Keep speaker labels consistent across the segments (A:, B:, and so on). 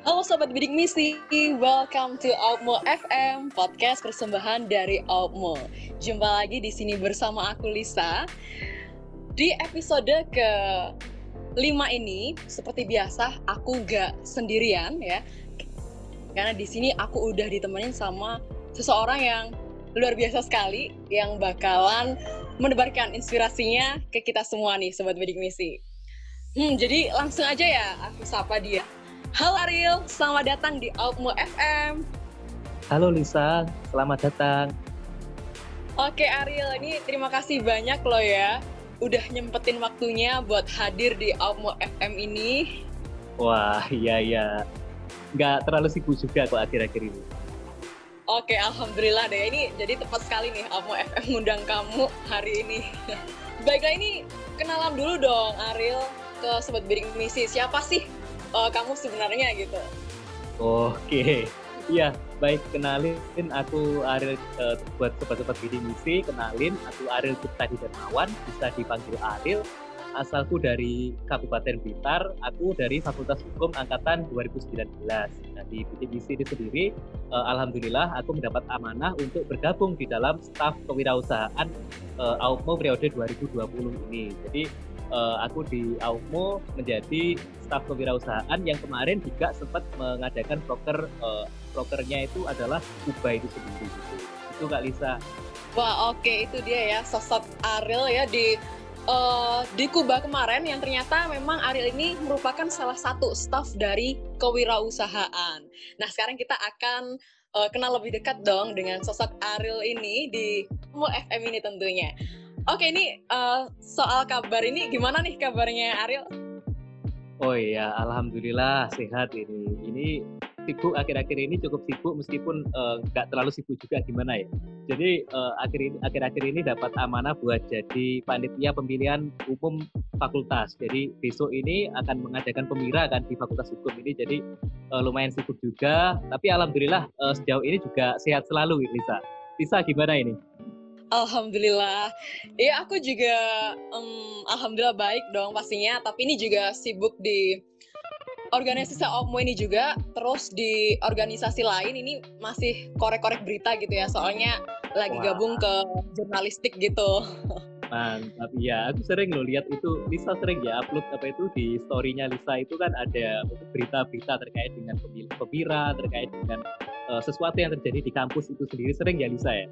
A: Halo Sobat Bidik Misi, welcome to Outmo FM, podcast persembahan dari Outmo. Jumpa lagi di sini bersama aku Lisa. Di episode ke lima ini, seperti biasa, aku gak sendirian ya. Karena di sini aku udah ditemenin sama seseorang yang luar biasa sekali, yang bakalan menebarkan inspirasinya ke kita semua nih, Sobat Bidik Misi. Hmm, jadi langsung aja ya, aku sapa dia. Halo Ariel, selamat datang di Outmo FM.
B: Halo Lisa, selamat datang.
A: Oke Ariel, ini terima kasih banyak loh ya udah nyempetin waktunya buat hadir di Outmo FM ini.
B: Wah, iya iya. Nggak terlalu sibuk juga kok akhir-akhir ini.
A: Oke, alhamdulillah deh. Ini jadi tepat sekali nih Outmo FM ngundang kamu hari ini. Baiklah ini kenalan dulu dong Ariel ke Sobat Bidik Misi. Siapa sih uh, kamu sebenarnya gitu.
B: Oke, iya baik kenalin aku Ariel uh, buat sobat-sobat bidik misi kenalin aku Ariel Tadi Darmawan bisa dipanggil Ariel. Asalku dari Kabupaten Blitar aku dari Fakultas Hukum Angkatan 2019 nah di misi ini sendiri uh, Alhamdulillah aku mendapat amanah untuk bergabung di dalam staf kewirausahaan uh, AUPMO periode 2020 ini. Jadi uh, aku di AUMO menjadi staf kewirausahaan yang kemarin juga sempat mengadakan broker uh, brokernya itu adalah Kuba itu sendiri gitu. Itu Kak Lisa.
A: Wah, oke okay. itu dia ya sosok Ariel ya di uh, di Kuba kemarin yang ternyata memang Ariel ini merupakan salah satu staf dari kewirausahaan. Nah, sekarang kita akan uh, kenal lebih dekat dong dengan sosok Ariel ini di Mo FM ini tentunya. Oke, ini uh, soal kabar ini gimana nih kabarnya Ariel?
B: Oh iya, alhamdulillah sehat ini. Ini sibuk akhir-akhir ini cukup sibuk meskipun nggak uh, terlalu sibuk juga gimana ya. Jadi uh, akhir ini akhir-akhir ini dapat amanah buat jadi panitia pemilihan umum fakultas. Jadi besok ini akan mengadakan pemira kan di Fakultas Hukum ini. Jadi uh, lumayan sibuk juga. Tapi alhamdulillah uh, sejauh ini juga sehat selalu Lisa. Lisa gimana ini?
A: Alhamdulillah. Iya, aku juga um, alhamdulillah baik dong pastinya, tapi ini juga sibuk di organisasi OMO ini juga, terus di organisasi lain ini masih korek-korek berita gitu ya, soalnya lagi Wah. gabung ke jurnalistik gitu.
B: Mantap, ya aku sering lo lihat itu Lisa sering ya upload apa itu di storynya Lisa itu kan ada berita-berita terkait dengan pemira, terkait dengan uh, sesuatu yang terjadi di kampus itu sendiri sering ya Lisa ya?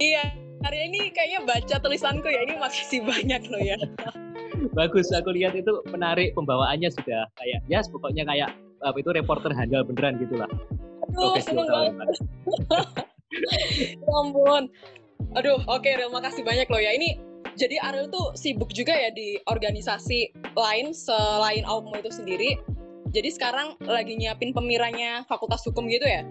A: Iya, hari ini kayaknya baca tulisanku ya ini masih banyak loh ya.
B: Bagus, aku lihat itu menarik pembawaannya sudah kayak ya pokoknya kayak apa itu reporter handal beneran gitulah.
A: Aduh, Oke, seneng banget. ya ampun. Aduh, oke okay, terima kasih banyak loh ya. Ini jadi Ariel tuh sibuk juga ya di organisasi lain selain Aukmo itu sendiri. Jadi sekarang lagi nyiapin pemiranya Fakultas Hukum gitu ya?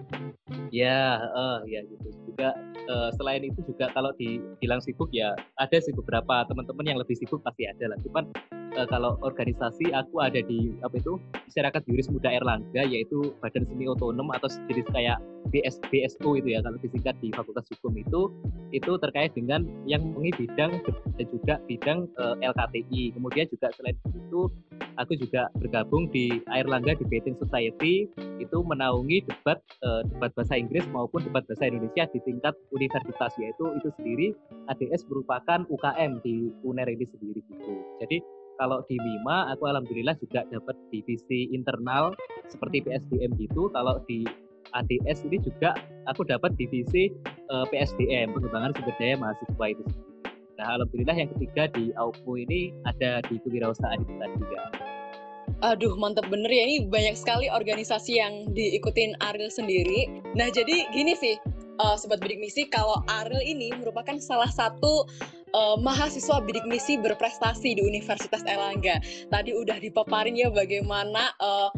B: Ya, uh, ya gitu juga uh, selain itu juga kalau dibilang sibuk ya ada sih beberapa teman-teman yang lebih sibuk pasti ada lah. Cuman uh, kalau organisasi aku ada di apa itu masyarakat juris muda Erlangga yaitu badan semi otonom atau jenis kayak BS BSO itu ya kalau disingkat di Fakultas Hukum itu itu terkait dengan yang mengi bidang dan juga bidang uh, LKTI. Kemudian juga selain itu aku juga bergabung di Airlangga Debating Society itu menaungi debat uh, debat bahasa Inggris maupun debat bahasa Indonesia di tingkat universitas yaitu itu sendiri ADS merupakan UKM di UNER ini sendiri gitu. Jadi kalau di MIMA aku alhamdulillah juga dapat divisi internal seperti PSDM gitu. Kalau di ADS ini juga aku dapat divisi uh, PSDM pengembangan sumber daya mahasiswa itu. Nah, alhamdulillah yang ketiga di AUPU ini ada di kewirausahaan itu tadi ya.
A: Aduh, mantap bener ya. Ini banyak sekali organisasi yang diikutin Ariel sendiri. Nah, jadi gini sih, uh, Sobat Bidik Misi, kalau Ariel ini merupakan salah satu uh, mahasiswa bidik misi berprestasi di Universitas Erlangga. Tadi udah dipaparin ya bagaimana uh,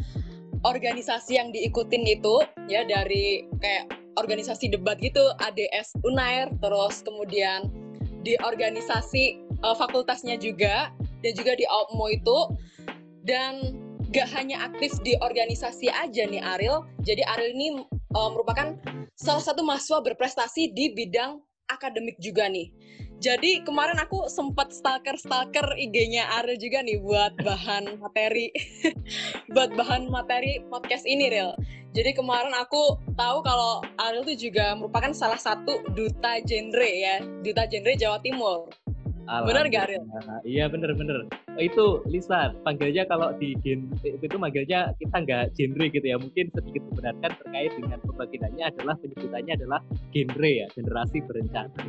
A: organisasi yang diikutin itu ya dari kayak organisasi debat gitu, ADS Unair, terus kemudian di organisasi uh, fakultasnya juga dan juga di AUPMO itu dan gak hanya aktif di organisasi aja nih Ariel jadi Ariel ini uh, merupakan salah satu mahasiswa berprestasi di bidang akademik juga nih Jadi kemarin aku sempat stalker-stalker IG-nya Ariel juga nih buat bahan materi buat bahan materi podcast ini Real. Jadi kemarin aku tahu kalau Ariel itu juga merupakan salah satu duta genre ya, duta genre Jawa Timur. Bener gak Ariel?
B: Iya bener-bener. Oh, itu Lisa, panggilnya kalau di genre itu manggilnya kita nggak genre gitu ya. Mungkin sedikit membenarkan terkait dengan pembagiannya adalah penyebutannya adalah genre ya, generasi berencana.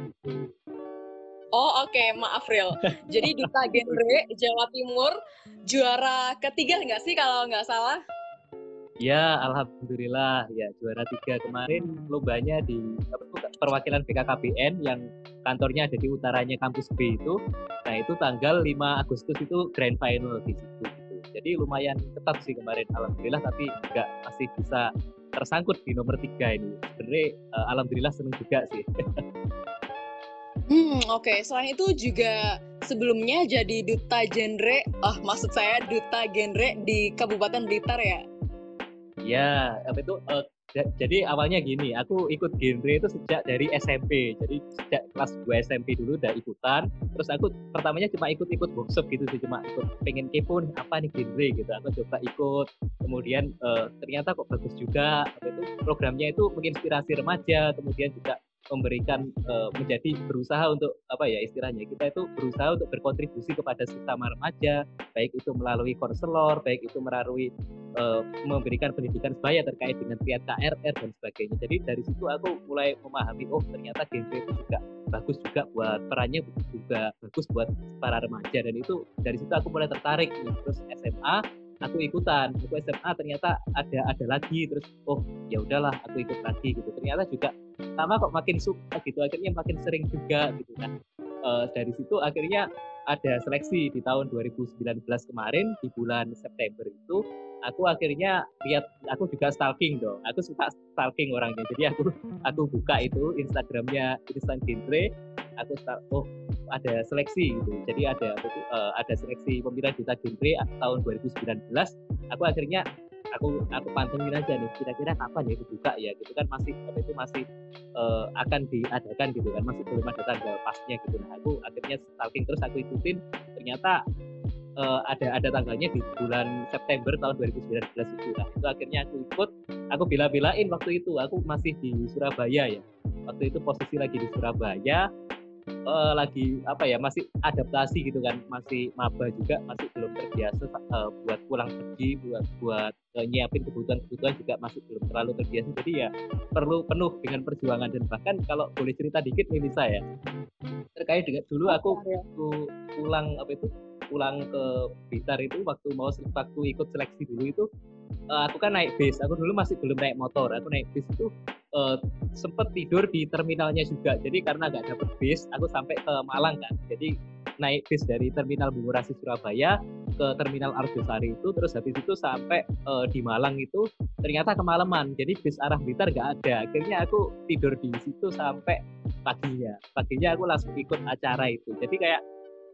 A: Oh oke, okay. maaf Real. Jadi duta genre Jawa Timur juara ketiga nggak sih kalau nggak salah?
B: Ya, alhamdulillah ya juara tiga kemarin lombanya di perwakilan BKKBN yang kantornya ada di utaranya kampus B itu. Nah itu tanggal 5 Agustus itu grand final di situ. Gitu. Jadi lumayan ketat sih kemarin alhamdulillah tapi juga masih bisa tersangkut di nomor tiga ini. Sebenarnya uh, alhamdulillah seneng juga sih.
A: Hmm, oke. Okay. Selain itu juga sebelumnya jadi duta genre, oh maksud saya duta genre di Kabupaten Blitar ya?
B: Ya, apa itu? Uh, jadi awalnya gini, aku ikut genre itu sejak dari SMP. Jadi sejak kelas 2 SMP dulu udah ikutan. Terus aku pertamanya cuma ikut-ikut workshop gitu sih, cuma ikut pengen kepo nih apa nih genre gitu. Aku coba ikut. Kemudian uh, ternyata kok bagus juga. Apa itu programnya itu menginspirasi remaja, kemudian juga memberikan uh, menjadi berusaha untuk apa ya istilahnya kita itu berusaha untuk berkontribusi kepada sesama remaja baik itu melalui konselor baik itu melalui uh, memberikan pendidikan sebaya terkait dengan triad KRR dan sebagainya. Jadi dari situ aku mulai memahami oh ternyata genre itu juga bagus juga buat perannya juga bagus buat para remaja. Dan itu dari situ aku mulai tertarik terus SMA aku ikutan aku SMA ternyata ada ada lagi terus oh ya udahlah aku ikut lagi gitu. Ternyata juga sama kok makin suka gitu akhirnya makin sering juga gitu kan. Uh, dari situ akhirnya ada seleksi di tahun 2019 kemarin di bulan September itu aku akhirnya lihat aku juga stalking dong. Aku suka stalking orangnya jadi aku aku buka itu Instagramnya Instant Genre aku oh ada seleksi gitu. Jadi ada uh, ada seleksi pemilihan duta genre tahun 2019 aku akhirnya aku aku pantengin aja nih kira-kira kapan ya dibuka ya gitu kan masih apa itu masih uh, akan diadakan gitu kan masih belum ada tanggal pasnya gitu. Nah aku akhirnya stalking terus aku ikutin. Ternyata uh, ada ada tanggalnya di bulan September tahun 2019 itu. Nah itu akhirnya aku ikut. Aku bela-belain waktu itu. Aku masih di Surabaya ya. Waktu itu posisi lagi di Surabaya uh, lagi apa ya masih adaptasi gitu kan masih maba juga masih belum terbiasa uh, buat pulang pergi buat buat uh, nyiapin kebutuhan-kebutuhan juga masih belum terlalu terbiasa. Jadi ya perlu penuh dengan perjuangan dan bahkan kalau boleh cerita dikit nih Lisa ya. Terkait dengan dulu aku waktu pulang apa itu pulang ke Blitar itu waktu mau waktu ikut seleksi dulu itu uh, aku kan naik bis aku dulu masih belum naik motor aku naik bis itu uh, sempet tidur di terminalnya juga. Jadi karena nggak dapet bis aku sampai ke Malang kan jadi naik bis dari terminal Bungurasi Surabaya ke terminal Arjosari itu terus habis itu sampai uh, di Malang itu ternyata kemalaman. Jadi bis arah Blitar nggak ada. Akhirnya aku tidur di situ sampai paginya. Paginya aku langsung ikut acara itu. Jadi kayak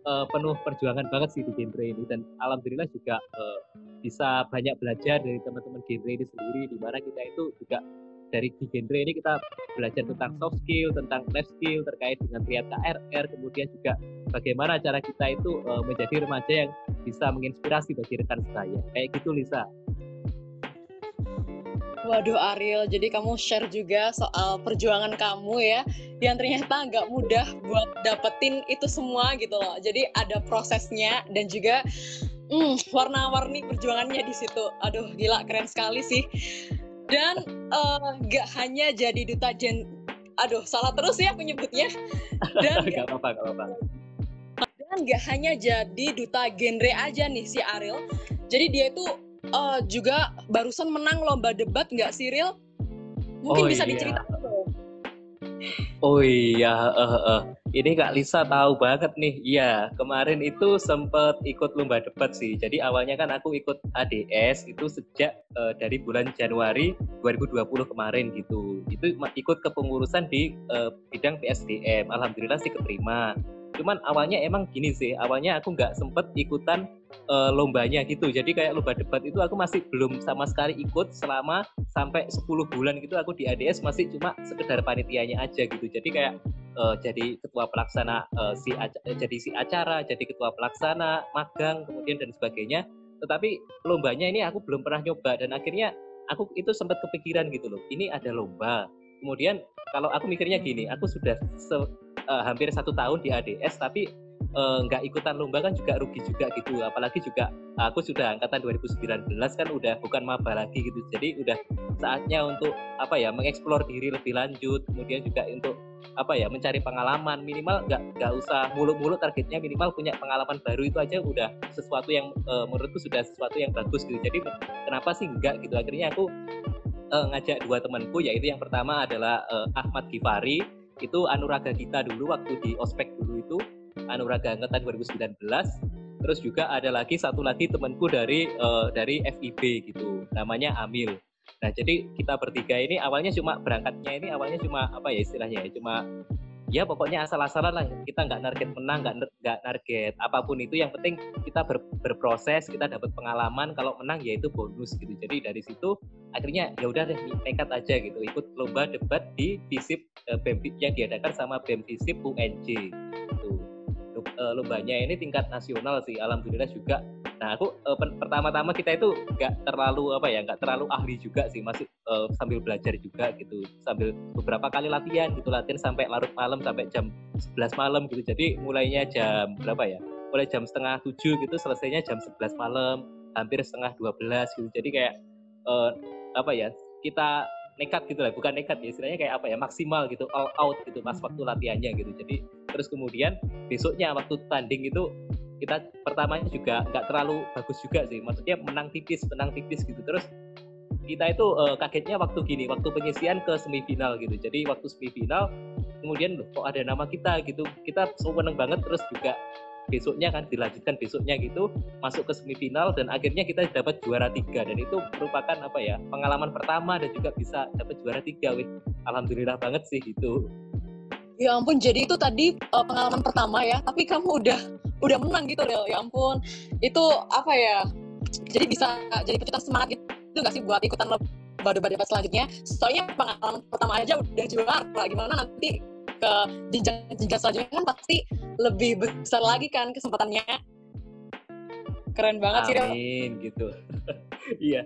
B: uh, penuh perjuangan banget sih di genre ini. Dan alhamdulillah juga uh, bisa banyak belajar dari teman-teman genre ini sendiri di mana kita itu juga dari di genre ini kita belajar tentang soft skill, tentang life skill terkait dengan triad KRR, kemudian juga bagaimana cara kita itu uh, menjadi remaja yang bisa menginspirasi bagi rekan saya. Kayak gitu Lisa.
A: Waduh Ariel, jadi kamu share juga soal perjuangan kamu ya, yang ternyata nggak mudah buat dapetin itu semua gitu loh. Jadi ada prosesnya dan juga hmm, warna-warni perjuangannya di situ. Aduh gila keren sekali sih. Dan uh, hanya jadi duta gen, aduh salah terus ya aku nyebutnya.
B: Dan gak apa-apa, gak apa-apa.
A: Dan gak hanya jadi duta genre aja nih si Ariel. Jadi dia itu uh, juga barusan menang lomba debat nggak Cyril? Mungkin oh, bisa iya. diceritakan
B: Oh iya, uh, uh. ini Kak Lisa tahu banget nih. Iya, kemarin itu sempat ikut lomba debat sih. Jadi awalnya kan aku ikut ADS itu sejak uh, dari bulan Januari 2020 kemarin gitu. Itu ikut kepengurusan di uh, bidang PSDM. Alhamdulillah sih keterima cuman awalnya emang gini sih awalnya aku nggak sempet ikutan uh, lombanya gitu jadi kayak lomba debat itu aku masih belum sama sekali ikut selama sampai 10 bulan gitu aku di ADS masih cuma sekedar panitianya aja gitu jadi kayak uh, jadi ketua pelaksana uh, si jadi si acara, jadi ketua pelaksana, magang, kemudian dan sebagainya. Tetapi lombanya ini aku belum pernah nyoba dan akhirnya aku itu sempat kepikiran gitu loh. Ini ada lomba. Kemudian kalau aku mikirnya gini, aku sudah uh, hampir satu tahun di ADS tapi nggak uh, ikutan lomba kan juga rugi juga gitu. Apalagi juga aku sudah angkatan 2019 kan udah bukan maba lagi gitu. Jadi udah saatnya untuk apa ya mengeksplor diri lebih lanjut. Kemudian juga untuk apa ya mencari pengalaman. Minimal nggak nggak usah muluk-muluk targetnya minimal punya pengalaman baru itu aja udah sesuatu yang uh, menurutku sudah sesuatu yang bagus gitu. Jadi kenapa sih enggak gitu? Akhirnya aku uh, ngajak dua temanku yaitu yang pertama adalah uh, Ahmad Gifari itu anuraga kita dulu waktu di ospek dulu itu. Anuraga angkatan 2019 terus juga ada lagi satu lagi temanku dari uh, dari FIB gitu. Namanya Amil. Nah, jadi kita bertiga ini awalnya cuma berangkatnya ini awalnya cuma apa ya istilahnya ya, cuma ya pokoknya asal-asalan lah kita nggak target menang nggak nggak target apa pun itu. Yang penting kita ber, berproses kita dapat pengalaman. Kalau menang ya itu bonus gitu. Jadi dari situ akhirnya ya udah deh nekat aja gitu. Ikut lomba debat di FISIP eh, yang diadakan sama BEM FISIP UNJ gitu. Lombanya ini tingkat nasional sih. Alhamdulillah juga Nah, aku uh, pertama-tama kita itu nggak terlalu apa ya, nggak terlalu ahli juga sih, masih uh, sambil belajar juga gitu, sambil beberapa kali latihan gitu, latihan sampai larut malam sampai jam 11 malam gitu. Jadi mulainya jam berapa ya? Mulai jam setengah tujuh gitu, selesainya jam 11 malam, hampir setengah 12 gitu. Jadi kayak uh, apa ya? Kita nekat gitu lah, bukan nekat ya, istilahnya kayak apa ya, maksimal gitu, all out gitu pas waktu latihannya gitu. Jadi terus kemudian besoknya waktu tanding itu kita pertamanya juga nggak terlalu bagus juga sih. Maksudnya menang tipis menang tipis gitu. Terus kita itu uh, kagetnya waktu gini waktu penyisian ke semifinal gitu. Jadi waktu semifinal kemudian loh, kok ada nama kita? gitu. Kita seneng banget terus juga besoknya kan dilanjutkan besoknya gitu masuk ke semifinal dan akhirnya kita dapat juara tiga. Dan itu merupakan apa ya pengalaman pertama dan juga bisa dapat juara tiga. Wih alhamdulillah banget sih gitu.
A: Ya ampun jadi itu tadi uh, pengalaman pertama ya. Tapi kamu udah udah menang gitu Rel ya ampun. Itu apa ya? Jadi bisa jadi pecutan semangat gitu nggak sih buat ikutan lomba debat selanjutnya? Soalnya pengalaman pertama aja udah juara. Gimana nanti ke jenjang-jenjang selanjutnya kan pasti lebih besar lagi kan kesempatannya. Keren banget
B: Amin,
A: sih
B: Amin gitu. Iya.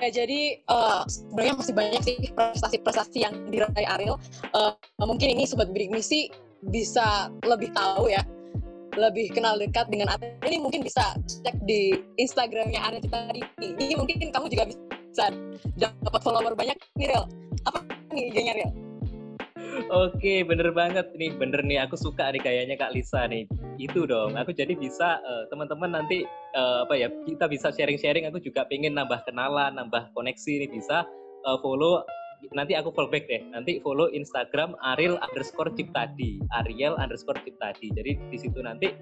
A: Ya, jadi uh, sebenarnya masih banyak sih prestasi-prestasi yang diraih Ariel. Uh, mungkin ini sobat bidik misi bisa lebih tahu ya lebih kenal dekat dengan Ariel ini mungkin bisa cek di Instagramnya Ariel tadi. Ini mungkin kamu juga bisa dapat follower banyak nih. Apa nih Riel?
B: Oke, bener banget nih, bener nih. Aku suka nih kayaknya Kak Lisa nih. Itu dong. Aku jadi bisa uh, teman-teman nanti uh, apa ya kita bisa sharing-sharing. Aku juga pengen nambah kenalan, nambah koneksi nih bisa uh, follow nanti aku follow back deh. Nanti follow Instagram Ariel underscore Ciptadi, Ariel underscore Ciptadi. Jadi di situ nanti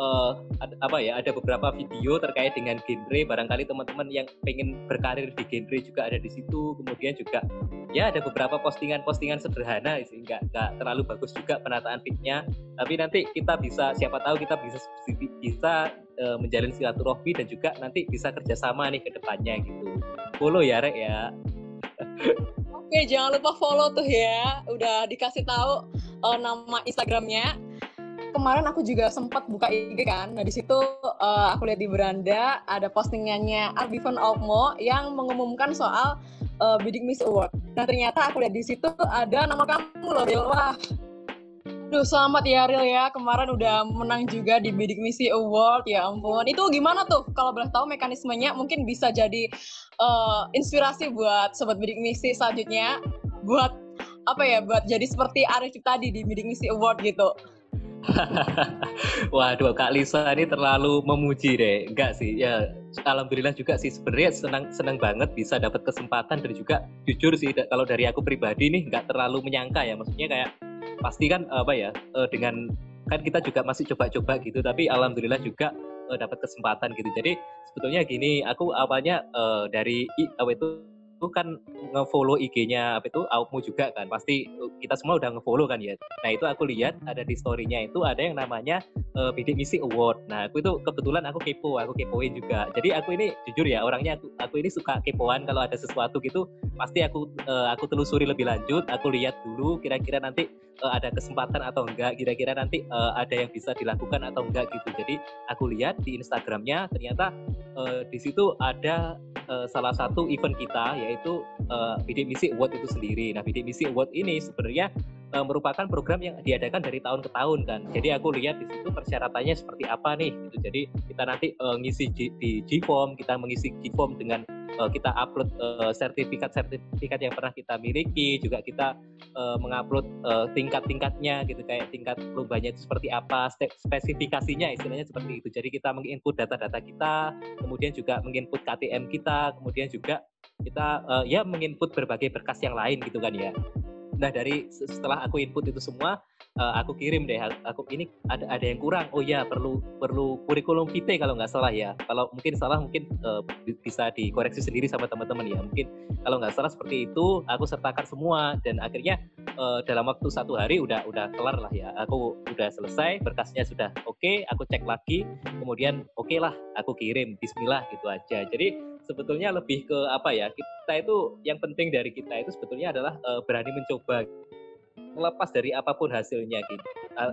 B: uh, ada, apa ya ada beberapa video terkait dengan genre. Barangkali teman-teman yang pengen berkarir di genre juga ada di situ. Kemudian juga ya ada beberapa postingan-postingan sederhana sih, nggak nggak terlalu bagus juga penataan fitnya. Tapi nanti kita bisa siapa tahu kita bisa bisa uh, menjalin silaturahmi dan juga nanti bisa kerjasama nih ke depannya gitu. Follow ya Rek ya.
A: Oke, jangan lupa follow tuh ya. Udah dikasih tahu uh, nama Instagramnya. Kemarin aku juga sempat buka IG kan. Nah di situ uh, aku lihat di beranda ada postingannya Arbivan Almo yang mengumumkan soal uh, Bidik Miss Award. Nah ternyata aku lihat di situ ada nama kamu loh, Ril. Wah, Duh, selamat ya Ril ya. Kemarin udah menang juga di Bidik Misi Award. Ya ampun. Itu gimana tuh? Kalau boleh tahu mekanismenya mungkin bisa jadi uh, inspirasi buat sobat Bidik Misi selanjutnya buat apa ya? Buat jadi seperti Arif tadi di Bidik Misi Award gitu.
B: Waduh, Kak Lisa ini terlalu memuji deh. Enggak sih, ya alhamdulillah juga sih sebenarnya senang senang banget bisa dapat kesempatan dan juga jujur sih kalau dari aku pribadi nih nggak terlalu menyangka ya. Maksudnya kayak pasti kan apa ya uh, dengan kan kita juga masih coba-coba gitu tapi alhamdulillah juga uh, dapat kesempatan gitu jadi sebetulnya gini aku awalnya dari apa itu itu kan ngefollow IG-nya apa itu Aupmu juga kan. Pasti kita semua udah ngefollow kan ya. Nah itu aku lihat ada di story-nya itu ada yang namanya uh, Bidik Misi Award. Nah aku itu kebetulan aku kepo aku kepoin juga. Jadi aku ini jujur ya orangnya aku, aku ini suka kepoan kalau ada sesuatu gitu. Pasti aku uh, aku telusuri lebih lanjut aku lihat dulu kira-kira nanti uh, ada kesempatan atau enggak kira-kira nanti uh, ada yang bisa dilakukan atau enggak gitu jadi aku lihat di Instagramnya ternyata uh, di situ ada uh, salah satu event kita yaitu uh, Bidik Misi Award itu sendiri nah Bidik Misi Award ini sebenarnya uh, merupakan program yang diadakan dari tahun ke tahun kan. Jadi aku lihat di situ persyaratannya seperti apa nih gitu. Jadi kita nanti uh, ngisi G, di G-form, kita mengisi G-form dengan uh, kita upload uh, sertifikat-sertifikat yang pernah kita miliki, juga kita uh, mengupload uh, tingkat-tingkatnya gitu kayak tingkat lombanya itu seperti apa, spesifikasinya istilahnya seperti itu. Jadi kita menginput data-data kita, kemudian juga menginput KTM kita, kemudian juga kita uh, ya menginput berbagai berkas yang lain gitu kan ya. Nah dari setelah aku input itu semua, uh, aku kirim deh. Aku ini ada ada yang kurang. Oh ya perlu perlu kurikulum vitae kalau nggak salah ya. Kalau mungkin salah mungkin uh, bisa dikoreksi sendiri sama teman-teman ya. Mungkin kalau nggak salah seperti itu, aku sertakan semua dan akhirnya uh, dalam waktu satu hari udah udah kelar lah ya. Aku udah selesai, berkasnya sudah oke. Okay, aku cek lagi, kemudian oke okay lah, aku kirim. Bismillah gitu aja. Jadi sebetulnya lebih ke apa ya kita itu yang penting dari kita itu sebetulnya adalah uh, berani mencoba. Melepas dari apa pun hasilnya gitu.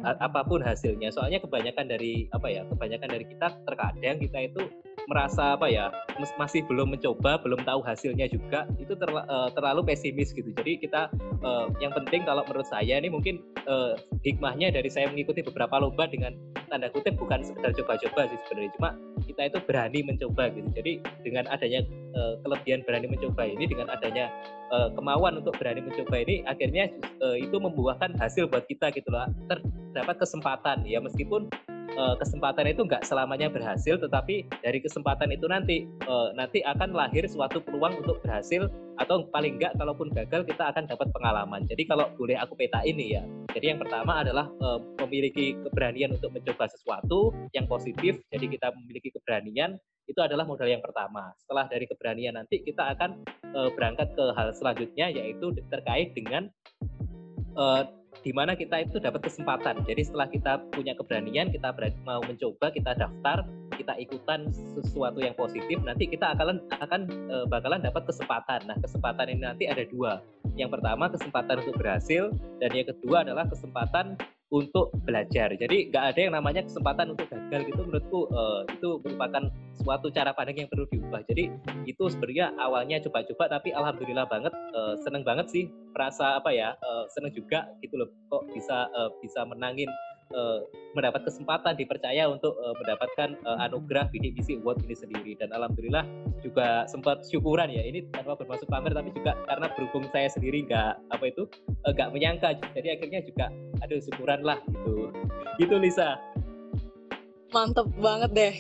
B: Apa pun hasilnya. Soalnya kebanyakan dari apa ya kebanyakan dari kita terkadang kita itu merasa apa ya masih belum mencoba belum tahu hasilnya juga itu ter, uh, terlalu pesimis gitu. Jadi kita uh, yang penting kalau menurut saya ini mungkin uh, hikmahnya dari saya mengikuti beberapa lomba dengan tanda kutip bukan sekedar coba-coba sih sebenarnya cuma kita itu berani mencoba gitu. Jadi dengan adanya uh, kelebihan berani mencoba ini dengan adanya uh, kemauan untuk berani mencoba ini akhirnya uh, itu membuahkan hasil buat kita gitu loh terdapat kesempatan. Ya meskipun uh, kesempatan itu nggak selamanya berhasil, tetapi dari kesempatan itu nanti uh, nanti akan lahir suatu peluang untuk berhasil atau paling nggak kalaupun gagal kita akan dapat pengalaman. Jadi kalau boleh aku peta ini ya, jadi yang pertama adalah uh, memiliki keberanian untuk mencoba sesuatu yang positif. Jadi kita memiliki keberanian itu adalah modal yang pertama. Setelah dari keberanian nanti kita akan berangkat ke hal selanjutnya yaitu terkait dengan di mana kita itu dapat kesempatan. Jadi setelah kita punya keberanian, kita berani, mau mencoba, kita daftar, kita ikutan sesuatu yang positif, nanti kita akan akan e, bakalan dapat kesempatan. Nah, kesempatan ini nanti ada dua. Yang pertama kesempatan untuk berhasil, dan yang kedua adalah kesempatan untuk belajar. Jadi nggak ada yang namanya kesempatan untuk gagal gitu menurutku uh, itu merupakan suatu cara pandang yang perlu diubah. Jadi itu sebenarnya awalnya coba-coba tapi alhamdulillah banget uh, seneng banget sih merasa apa ya uh, seneng juga gitu loh kok bisa uh, bisa menangin uh, mendapat kesempatan dipercaya untuk uh, mendapatkan uh, anugerah Misi Award ini sendiri. Dan alhamdulillah juga sempat syukuran ya. Ini tanpa bermaksud pamer tapi juga karena berhubung saya sendiri nggak apa itu nggak uh, menyangka. Jadi akhirnya juga aduh syukuran lah gitu. Gitu Lisa.
A: Mantep banget deh.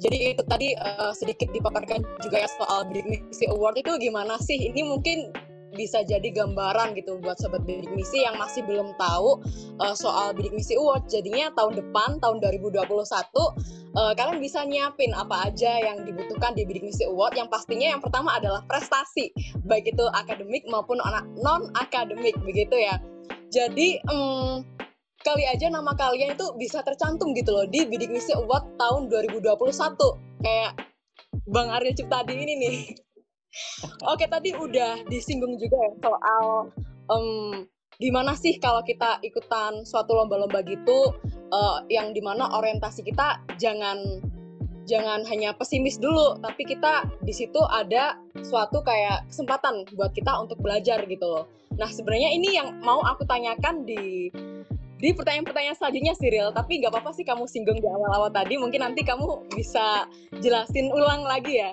A: Jadi itu tadi uh, sedikit dipaparkan juga ya soal Misi Award itu gimana sih? Ini mungkin bisa jadi gambaran gitu buat sobat bidik misi yang masih belum tahu uh, soal bidik misi award jadinya tahun depan tahun 2021 uh, eh, kalian bisa nyiapin apa aja yang dibutuhkan di bidik misi award yang pastinya yang pertama adalah prestasi baik itu akademik maupun non akademik begitu ya. Jadi um, kali aja nama kalian itu bisa tercantum gitu loh di bidik misi award tahun 2021 kayak Bang Arya Ciptadi ini nih Oke, tadi udah disinggung juga ya soal um, gimana sih kalau kita ikutan suatu lomba-lomba gitu uh, yang di mana orientasi kita jangan jangan hanya pesimis dulu, tapi kita di situ ada suatu kayak kesempatan buat kita untuk belajar gitu loh. Nah sebenarnya ini yang mau aku tanyakan di di pertanyaan-pertanyaan selanjutnya Cyril, tapi nggak apa-apa sih kamu singgung di awal-awal tadi, mungkin nanti kamu bisa jelasin ulang lagi ya.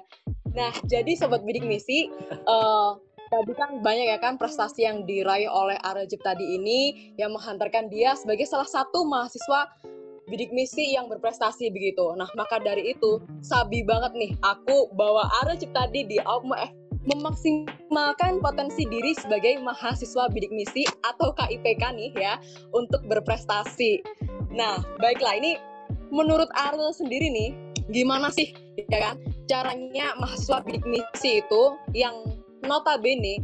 A: Nah, jadi sobat bidik misi, uh, tadi kan banyak ya kan prestasi yang diraih oleh Ariel tadi ini yang menghantarkan dia sebagai salah satu mahasiswa bidik misi yang berprestasi begitu. Nah, maka dari itu sabi banget nih aku bawa Ariel tadi di Aukma F memaksimalkan potensi diri sebagai mahasiswa bidik misi atau KIPK nih ya untuk berprestasi. Nah, baiklah ini menurut Ariel sendiri nih, gimana sih ya kan caranya mahasiswa bidik misi itu yang notabene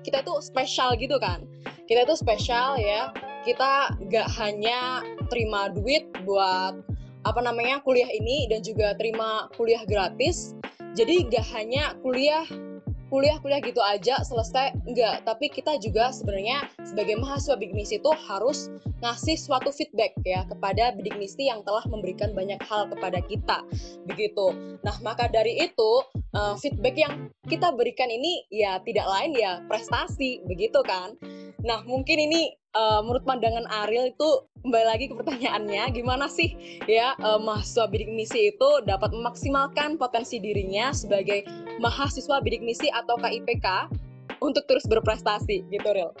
A: kita itu spesial gitu kan. Kita itu spesial ya. Kita nggak hanya terima duit buat apa namanya kuliah ini dan juga terima kuliah gratis. Jadi nggak hanya kuliah kuliah-kuliah gitu aja selesai enggak. Tapi kita juga sebenarnya sebagai mahasiswa bidik misi itu harus ngasih suatu feedback ya kepada bidik misi yang telah memberikan banyak hal kepada kita begitu. Nah maka dari itu uh, feedback yang kita berikan ini ya tidak lain ya prestasi begitu kan? Nah mungkin ini uh, menurut pandangan Ariel itu kembali lagi ke pertanyaannya gimana sih ya uh, mahasiswa bidik misi itu dapat memaksimalkan potensi dirinya sebagai mahasiswa bidik misi atau KIPK untuk terus berprestasi gitu Ril.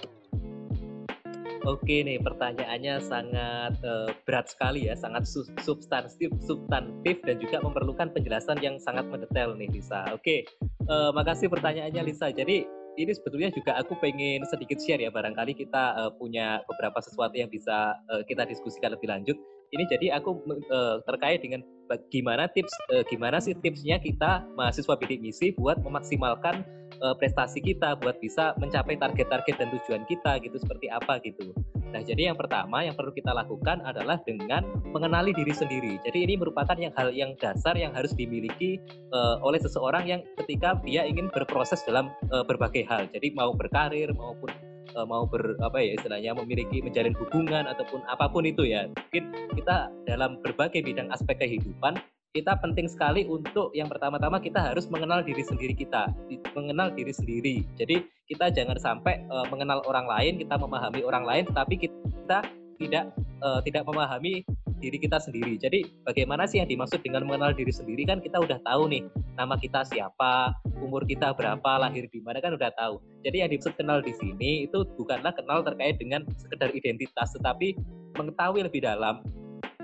B: Oke nih pertanyaannya sangat uh, berat sekali ya, sangat substantif, substantif dan juga memerlukan penjelasan yang sangat mendetail nih Lisa. Oke, uh, makasih pertanyaannya Lisa. Jadi ini sebetulnya juga aku pengen sedikit share ya barangkali kita uh, punya beberapa sesuatu yang bisa uh, kita diskusikan lebih lanjut. Ini jadi aku uh, terkait dengan gimana tips uh, gimana sih tipsnya kita mahasiswa bidik misi buat memaksimalkan uh, prestasi kita buat bisa mencapai target-target dan tujuan kita gitu seperti apa gitu. Nah, jadi yang pertama yang perlu kita lakukan adalah dengan mengenali diri sendiri. Jadi ini merupakan yang hal yang dasar yang harus dimiliki uh, oleh seseorang yang ketika dia ingin berproses dalam uh, berbagai hal. Jadi mau berkarir maupun mau ber apa ya istilahnya memiliki menjalin hubungan ataupun apa pun itu ya. Mungkin kita dalam berbagai bidang aspek kehidupan kita penting sekali untuk yang pertama-tama kita harus mengenal diri sendiri kita, mengenal diri sendiri. Jadi kita jangan sampai uh, mengenal orang lain, kita memahami orang lain, tetapi kita tidak uh, tidak memahami diri kita sendiri. Jadi bagaimana sih yang dimaksud dengan mengenal diri sendiri kan kita udah tahu nih nama kita siapa, umur kita berapa, lahir di mana kan udah tahu. Jadi yang dimaksud kenal di sini itu bukanlah kenal terkait dengan sekedar identitas, tetapi mengetahui lebih dalam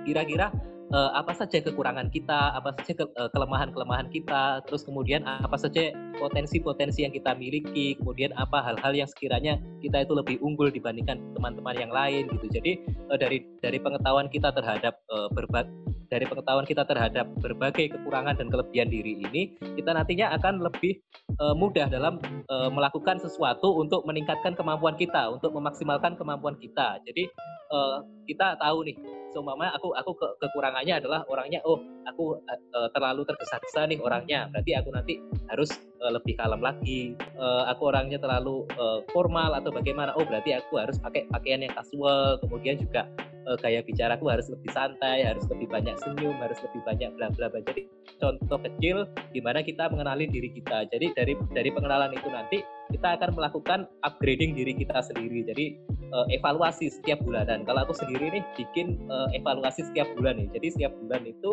B: kira-kira uh, apa saja kekurangan kita, apa saja ke, uh, kelemahan-kelemahan kita, terus kemudian apa saja potensi-potensi yang kita miliki, kemudian apa hal-hal yang sekiranya kita itu lebih unggul dibandingkan teman-teman yang lain gitu. Jadi uh, dari dari pengetahuan kita terhadap uh, berbagai dari pengetahuan kita terhadap berbagai kekurangan dan kelebihan diri ini, kita nantinya akan lebih uh, mudah dalam uh, melakukan sesuatu untuk meningkatkan kemampuan kita, untuk memaksimalkan kemampuan kita. Jadi uh, kita tahu nih seumpama aku aku ke, kekurangannya adalah orangnya oh aku uh, terlalu tergesa-gesa nih orangnya. Berarti aku nanti harus uh, lebih kalem lagi. Uh, aku orangnya terlalu uh, formal atau bagaimana oh berarti aku harus pakai pakaian yang casual. Kemudian juga uh, gaya bicaraku harus lebih santai harus lebih banyak senyum harus lebih banyak bla bla bla. Jadi contoh kecil di mana kita mengenali diri kita. Jadi dari dari pengenalan itu nanti kita akan melakukan upgrading diri kita sendiri. Jadi uh, evaluasi setiap bulan dan kalau aku sendiri nih bikin uh, evaluasi setiap bulan nih. Jadi setiap bulan itu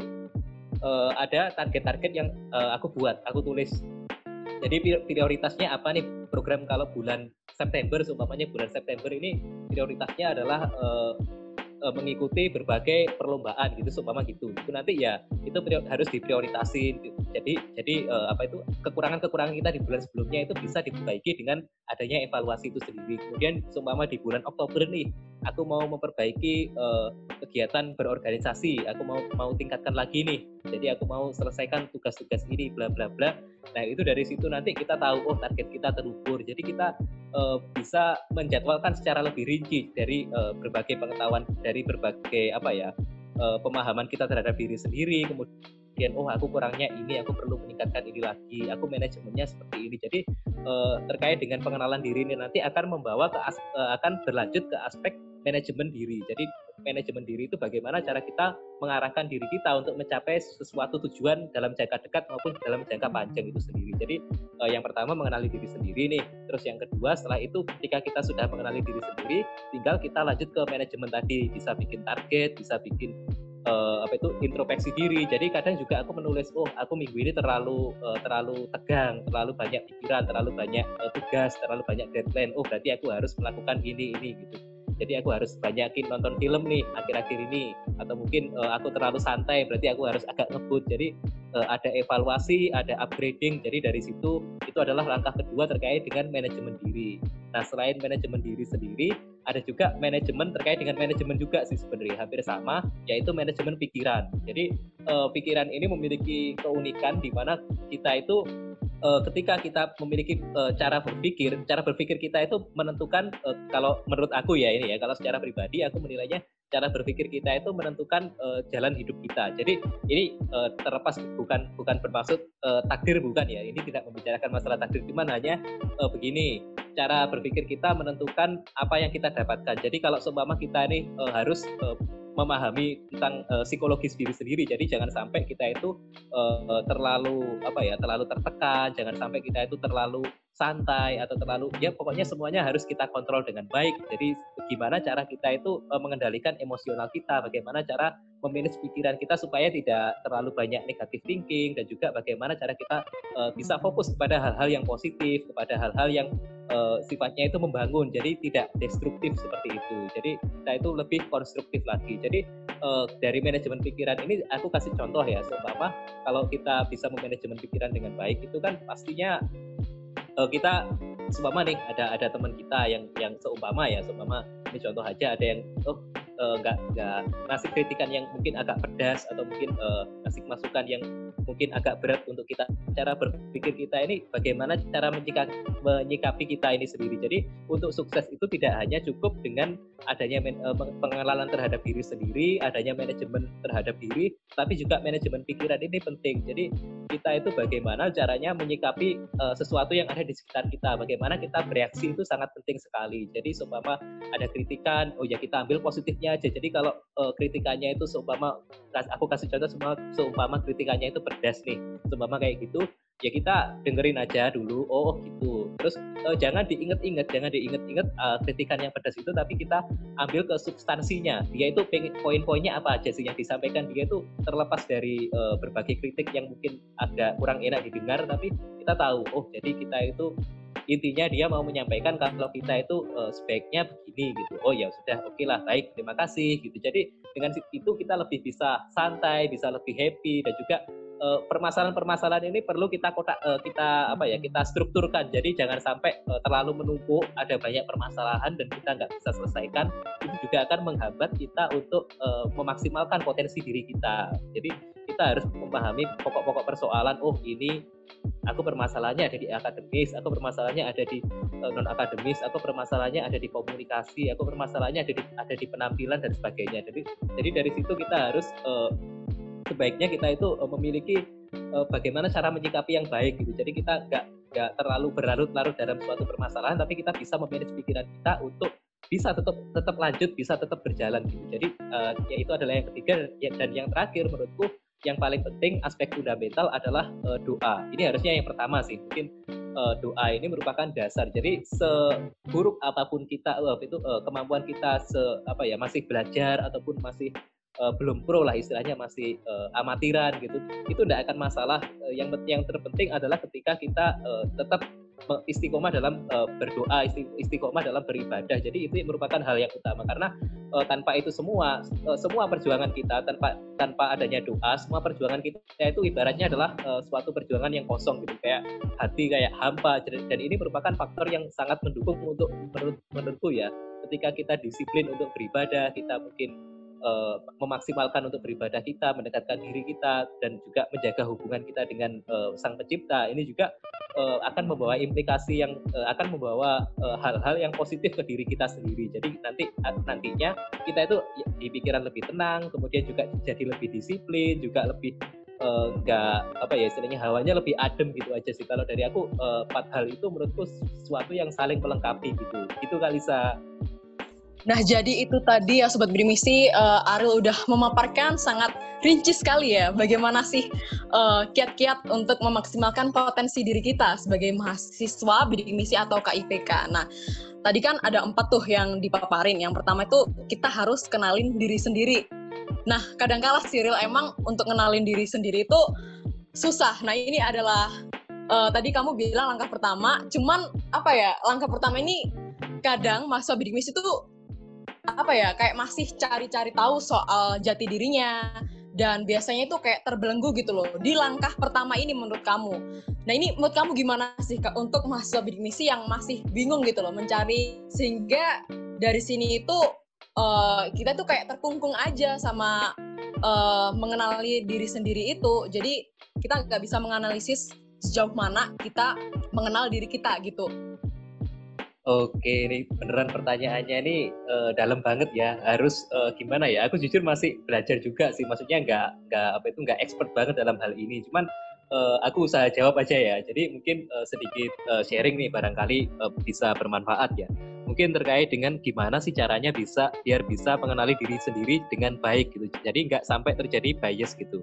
B: uh, ada target-target yang uh, aku buat, aku tulis. Jadi prioritasnya apa nih program kalau bulan September, seumpamanya bulan September ini prioritasnya adalah uh, uh, mengikuti berbagai perlombaan gitu seumpama gitu. Itu nanti ya itu harus diprioritasin jadi jadi uh, apa itu kekurangan-kekurangan kita di bulan sebelumnya itu bisa diperbaiki dengan adanya evaluasi itu sendiri. Kemudian seumpama di bulan Oktober nih aku mau memperbaiki uh, kegiatan berorganisasi. Aku mau mau tingkatkan lagi nih jadi aku mau selesaikan tugas-tugas ini bla bla bla. Nah itu dari situ nanti kita tahu oh target kita terukur. Jadi kita uh, bisa menjadwalkan secara lebih rinci dari uh, berbagai pengetahuan dari berbagai apa ya uh, pemahaman kita terhadap diri sendiri. Kemudian oh aku kurangnya ini aku perlu meningkatkan ini lagi. Aku manajemennya seperti ini. Jadi terkait dengan pengenalan diri ini nanti akan membawa ke akan berlanjut ke aspek manajemen diri. Jadi manajemen diri itu bagaimana cara kita mengarahkan diri kita untuk mencapai sesuatu tujuan dalam jangka dekat maupun dalam jangka panjang itu sendiri. Jadi uh, yang pertama mengenali diri sendiri nih. Terus yang kedua setelah itu ketika kita sudah mengenali diri sendiri, tinggal kita lanjut ke manajemen tadi. Bisa bikin target, bisa bikin uh, apa itu introspeksi diri. Jadi kadang juga aku menulis, oh aku minggu ini terlalu uh, terlalu tegang, terlalu banyak pikiran, terlalu banyak uh, tugas, terlalu banyak deadline. Oh berarti aku harus melakukan ini ini gitu jadi aku harus banyakin nonton film nih akhir-akhir ini. Atau mungkin uh, aku terlalu santai berarti aku harus agak ngebut. Jadi uh, ada evaluasi ada upgrading. Jadi dari situ itu adalah langkah kedua terkait dengan manajemen diri. Nah selain manajemen diri sendiri ada juga manajemen terkait dengan manajemen juga sih sebenarnya. Hampir sama yaitu manajemen pikiran. Jadi uh, pikiran ini memiliki keunikan di mana kita itu uh, ketika kita memiliki uh, cara berpikir, cara berpikir kita itu menentukan uh, kalau menurut aku ya ini ya, kalau secara pribadi aku menilainya cara berpikir kita itu menentukan uh, jalan hidup kita. Jadi ini uh, terlepas bukan bukan bermaksud uh, takdir bukan ya. Ini tidak membicarakan masalah takdir, cuman hanya uh, begini cara berpikir kita menentukan apa yang kita dapatkan. Jadi kalau seumpama kita ini uh, harus uh, memahami tentang uh, psikologis diri sendiri. Jadi jangan sampai kita itu uh, terlalu apa ya, terlalu tertekan, jangan sampai kita itu terlalu santai atau terlalu ya pokoknya semuanya harus kita kontrol dengan baik. Jadi bagaimana cara kita itu uh, mengendalikan emosional kita, bagaimana cara memanage pikiran kita supaya tidak terlalu banyak negatif thinking dan juga bagaimana cara kita uh, bisa fokus kepada hal-hal yang positif, kepada hal-hal yang uh, sifatnya itu membangun, jadi tidak destruktif seperti itu. Jadi kita itu lebih konstruktif lagi. Jadi uh, dari manajemen pikiran ini aku kasih contoh ya, seumpama kalau kita bisa memanajemen pikiran dengan baik itu kan pastinya uh, kita seumpama nih ada ada teman kita yang yang seumpama ya seumpama ini contoh aja ada yang oh nggak uh, nggak ngasih kritikan yang mungkin agak pedas atau mungkin uh, ngasih masukan yang mungkin agak berat untuk kita. Cara berpikir kita ini bagaimana cara menyikapi kita ini sendiri. Jadi untuk sukses itu tidak hanya cukup dengan adanya uh, pengenalan terhadap diri sendiri adanya manajemen terhadap diri tapi juga manajemen pikiran ini penting. Jadi kita itu bagaimana caranya menyikapi uh, sesuatu yang ada di sekitar kita? Bagaimana kita bereaksi itu sangat penting sekali. Jadi seumpama ada kritikan oh ya kita ambil positifnya aja. Jadi kalau uh, kritikannya itu seumpama aku kasih contoh semua seumpama kritikannya itu pedas nih. Seumpama kayak gitu ya kita dengerin aja dulu. Oh gitu. Terus uh, jangan diinget-inget jangan diinget-inget uh, kritikan yang pedas itu tapi kita ambil ke substansinya. Dia itu poin-poinnya apa aja sih yang disampaikan? Dia itu terlepas dari uh, berbagai kritik yang mungkin agak kurang enak didengar tapi kita tahu oh jadi kita itu intinya dia mau menyampaikan kalau kita itu uh, sebaiknya begini gitu. Oh ya sudah oke okay lah baik terima kasih gitu. Jadi dengan itu kita lebih bisa santai bisa lebih happy dan juga permasalahan-permasalahan ini perlu kita kotak uh, kita apa ya kita strukturkan jadi jangan sampai uh, terlalu menumpuk ada banyak permasalahan dan kita nggak bisa selesaikan itu juga akan menghambat kita untuk memaksimalkan potensi diri kita jadi kita harus memahami pokok-pokok persoalan oh ini aku permasalahannya ada di akademis, aku permasalahannya ada di non akademis, aku permasalahannya ada di komunikasi, aku permasalahannya ada di ada di penampilan dan sebagainya. Jadi jadi dari situ kita harus uh, sebaiknya kita itu uh, memiliki uh, bagaimana cara menyikapi yang baik gitu. Jadi kita nggak nggak terlalu berlarut-larut dalam suatu permasalahan, tapi kita bisa memanage pikiran kita untuk bisa tetap tetap lanjut, bisa tetap berjalan gitu. Jadi uh, ya itu adalah yang ketiga dan yang terakhir menurutku yang paling penting aspek fundamental adalah uh, doa. Ini harusnya yang pertama sih. Mungkin uh, doa ini merupakan dasar. Jadi seburuk apa pun kita uh, itu uh, kemampuan kita se apa ya masih belajar ataupun masih uh, belum pro lah istilahnya masih uh, amatiran gitu. Itu tidak akan masalah. Uh, yang yang terpenting adalah ketika kita uh, tetap istiqomah dalam uh, berdoa, istiqomah dalam beribadah. Jadi itu merupakan hal yang utama karena uh, tanpa itu semua uh, semua perjuangan kita tanpa tanpa adanya doa, semua perjuangan kita itu ibaratnya adalah uh, suatu perjuangan yang kosong gitu kayak hati kayak hampa dan ini merupakan faktor yang sangat mendukung untuk menurut menurutku ya. Ketika kita disiplin untuk beribadah, kita mungkin uh, memaksimalkan untuk beribadah kita, mendekatkan diri kita, dan juga menjaga hubungan kita dengan uh, Sang Pencipta. Ini juga uh, akan membawa implikasi yang uh, akan membawa hal-hal uh, yang positif ke diri kita sendiri. Jadi nanti nantinya kita itu di pikiran lebih tenang, kemudian juga jadi lebih disiplin, juga lebih nggak uh, apa ya istilahnya hawanya lebih adem gitu aja sih kalau dari aku uh, empat hal itu menurutku sesuatu yang saling melengkapi gitu itu Kalisa
A: Nah, jadi itu tadi ya Sobat Berimisi, uh, Ariel udah memaparkan sangat rinci sekali ya bagaimana sih uh, kiat-kiat untuk memaksimalkan potensi diri kita sebagai mahasiswa bidik misi atau KIPK. Nah, tadi kan ada empat tuh yang dipaparin. Yang pertama itu kita harus kenalin diri sendiri. Nah, kadangkala Cyril emang untuk kenalin diri sendiri itu susah. Nah, ini adalah uh, tadi kamu bilang langkah pertama, cuman apa ya, langkah pertama ini kadang mahasiswa bidik misi itu apa ya kayak masih cari-cari tahu soal jati dirinya dan biasanya itu kayak terbelenggu gitu loh di langkah pertama ini menurut kamu. Nah ini menurut kamu gimana sih kak untuk mahasiswa bidik misi yang masih bingung gitu loh mencari sehingga dari sini itu uh, kita tuh kayak terkungkung aja sama uh, mengenali diri sendiri itu. Jadi kita nggak bisa menganalisis sejauh mana kita mengenal diri kita gitu.
B: Oke, ini beneran pertanyaannya ini uh, dalam banget ya. Harus uh, gimana ya? Aku jujur masih belajar juga sih. Maksudnya nggak nggak apa itu nggak expert banget dalam hal ini. Cuman uh, aku usaha jawab aja ya. Jadi mungkin uh, sedikit uh, sharing nih barangkali uh, bisa bermanfaat ya. Mungkin terkait dengan gimana sih caranya bisa biar bisa mengenali diri sendiri dengan baik gitu. Jadi nggak sampai terjadi bias gitu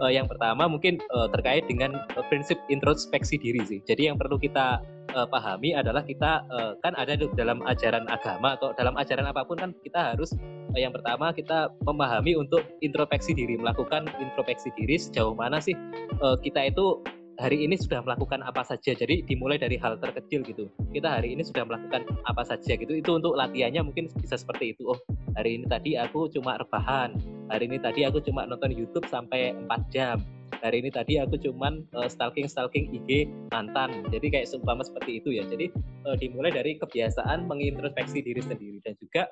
B: uh, yang pertama mungkin uh, terkait dengan uh, prinsip introspeksi diri sih. Jadi yang perlu kita uh, pahami adalah kita uh, kan ada dalam ajaran agama atau dalam ajaran apa pun kan kita harus uh, yang pertama kita memahami untuk introspeksi diri, melakukan introspeksi diri sejauh mana sih uh, kita itu hari ini sudah melakukan apa saja. Jadi dimulai dari hal terkecil gitu. Kita hari ini sudah melakukan apa saja gitu. Itu untuk latihannya mungkin bisa seperti itu. Oh, hari ini tadi aku cuma rebahan. Hari ini tadi aku cuma nonton YouTube sampai 4 jam. Hari ini tadi aku cuma uh, stalking stalking IG mantan. Jadi kayak seumpama seperti itu ya. Jadi uh, dimulai dari kebiasaan mengintrospeksi diri sendiri dan juga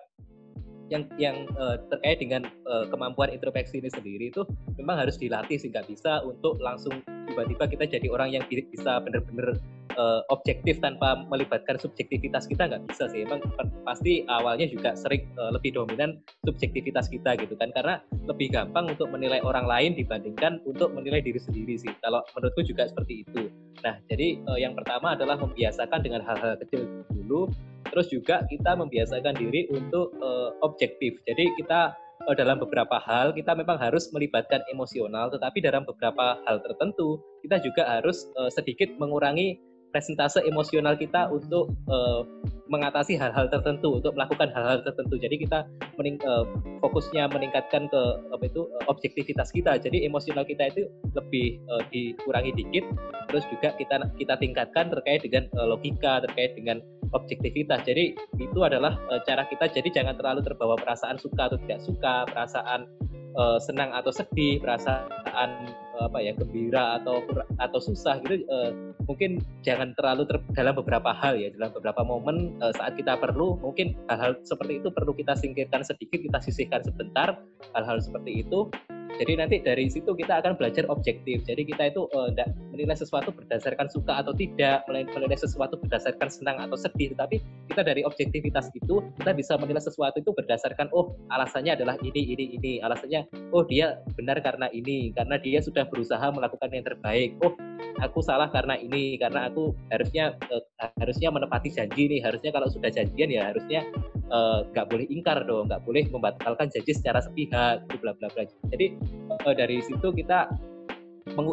B: yang yang uh, terkait dengan uh, kemampuan introspeksi ini sendiri itu memang harus dilatih sehingga bisa untuk langsung tiba-tiba kita jadi orang yang bisa benar-benar uh, objektif tanpa melibatkan subjektivitas kita nggak bisa sih. Emang pasti awalnya juga sering uh, lebih dominan subjektivitas kita gitu kan. Karena lebih gampang untuk menilai orang lain dibandingkan untuk menilai diri sendiri sih. Kalau menurutku juga seperti itu. Nah jadi uh, yang pertama adalah membiasakan dengan hal-hal kecil dulu terus juga kita membiasakan diri untuk uh, objektif. Jadi kita uh, dalam beberapa hal kita memang harus melibatkan emosional tetapi dalam beberapa hal tertentu kita juga harus uh, sedikit mengurangi presentase emosional kita untuk uh, mengatasi hal-hal tertentu untuk melakukan hal-hal tertentu jadi kita mening, uh, fokusnya meningkatkan ke apa itu objektivitas kita jadi emosional kita itu lebih uh, dikurangi dikit terus juga kita kita tingkatkan terkait dengan uh, logika terkait dengan objektivitas. Jadi itu adalah uh, cara kita. Jadi jangan terlalu terbawa perasaan suka atau tidak suka, perasaan uh, senang atau sedih, perasaan apa ya gembira atau atau susah gitu. Uh, mungkin jangan terlalu ter, dalam beberapa hal ya, dalam beberapa momen uh, saat kita perlu, mungkin hal-hal seperti itu perlu kita singkirkan sedikit, kita sisihkan sebentar. Hal-hal seperti itu jadi nanti dari situ kita akan belajar objektif. Jadi kita itu tidak uh, menilai sesuatu berdasarkan suka atau tidak, menilai sesuatu berdasarkan senang atau sedih. Tapi kita dari objektivitas itu kita bisa menilai sesuatu itu berdasarkan oh alasannya adalah ini ini ini. Alasannya oh dia benar karena ini, karena dia sudah berusaha melakukan yang terbaik. Oh aku salah karena ini, karena aku harusnya uh, harusnya menepati janji nih. Harusnya kalau sudah janjian ya harusnya eh, nggak uh, boleh ingkar dong, nggak boleh membatalkan janji secara sepihak, bla bla bla. Jadi uh, dari situ kita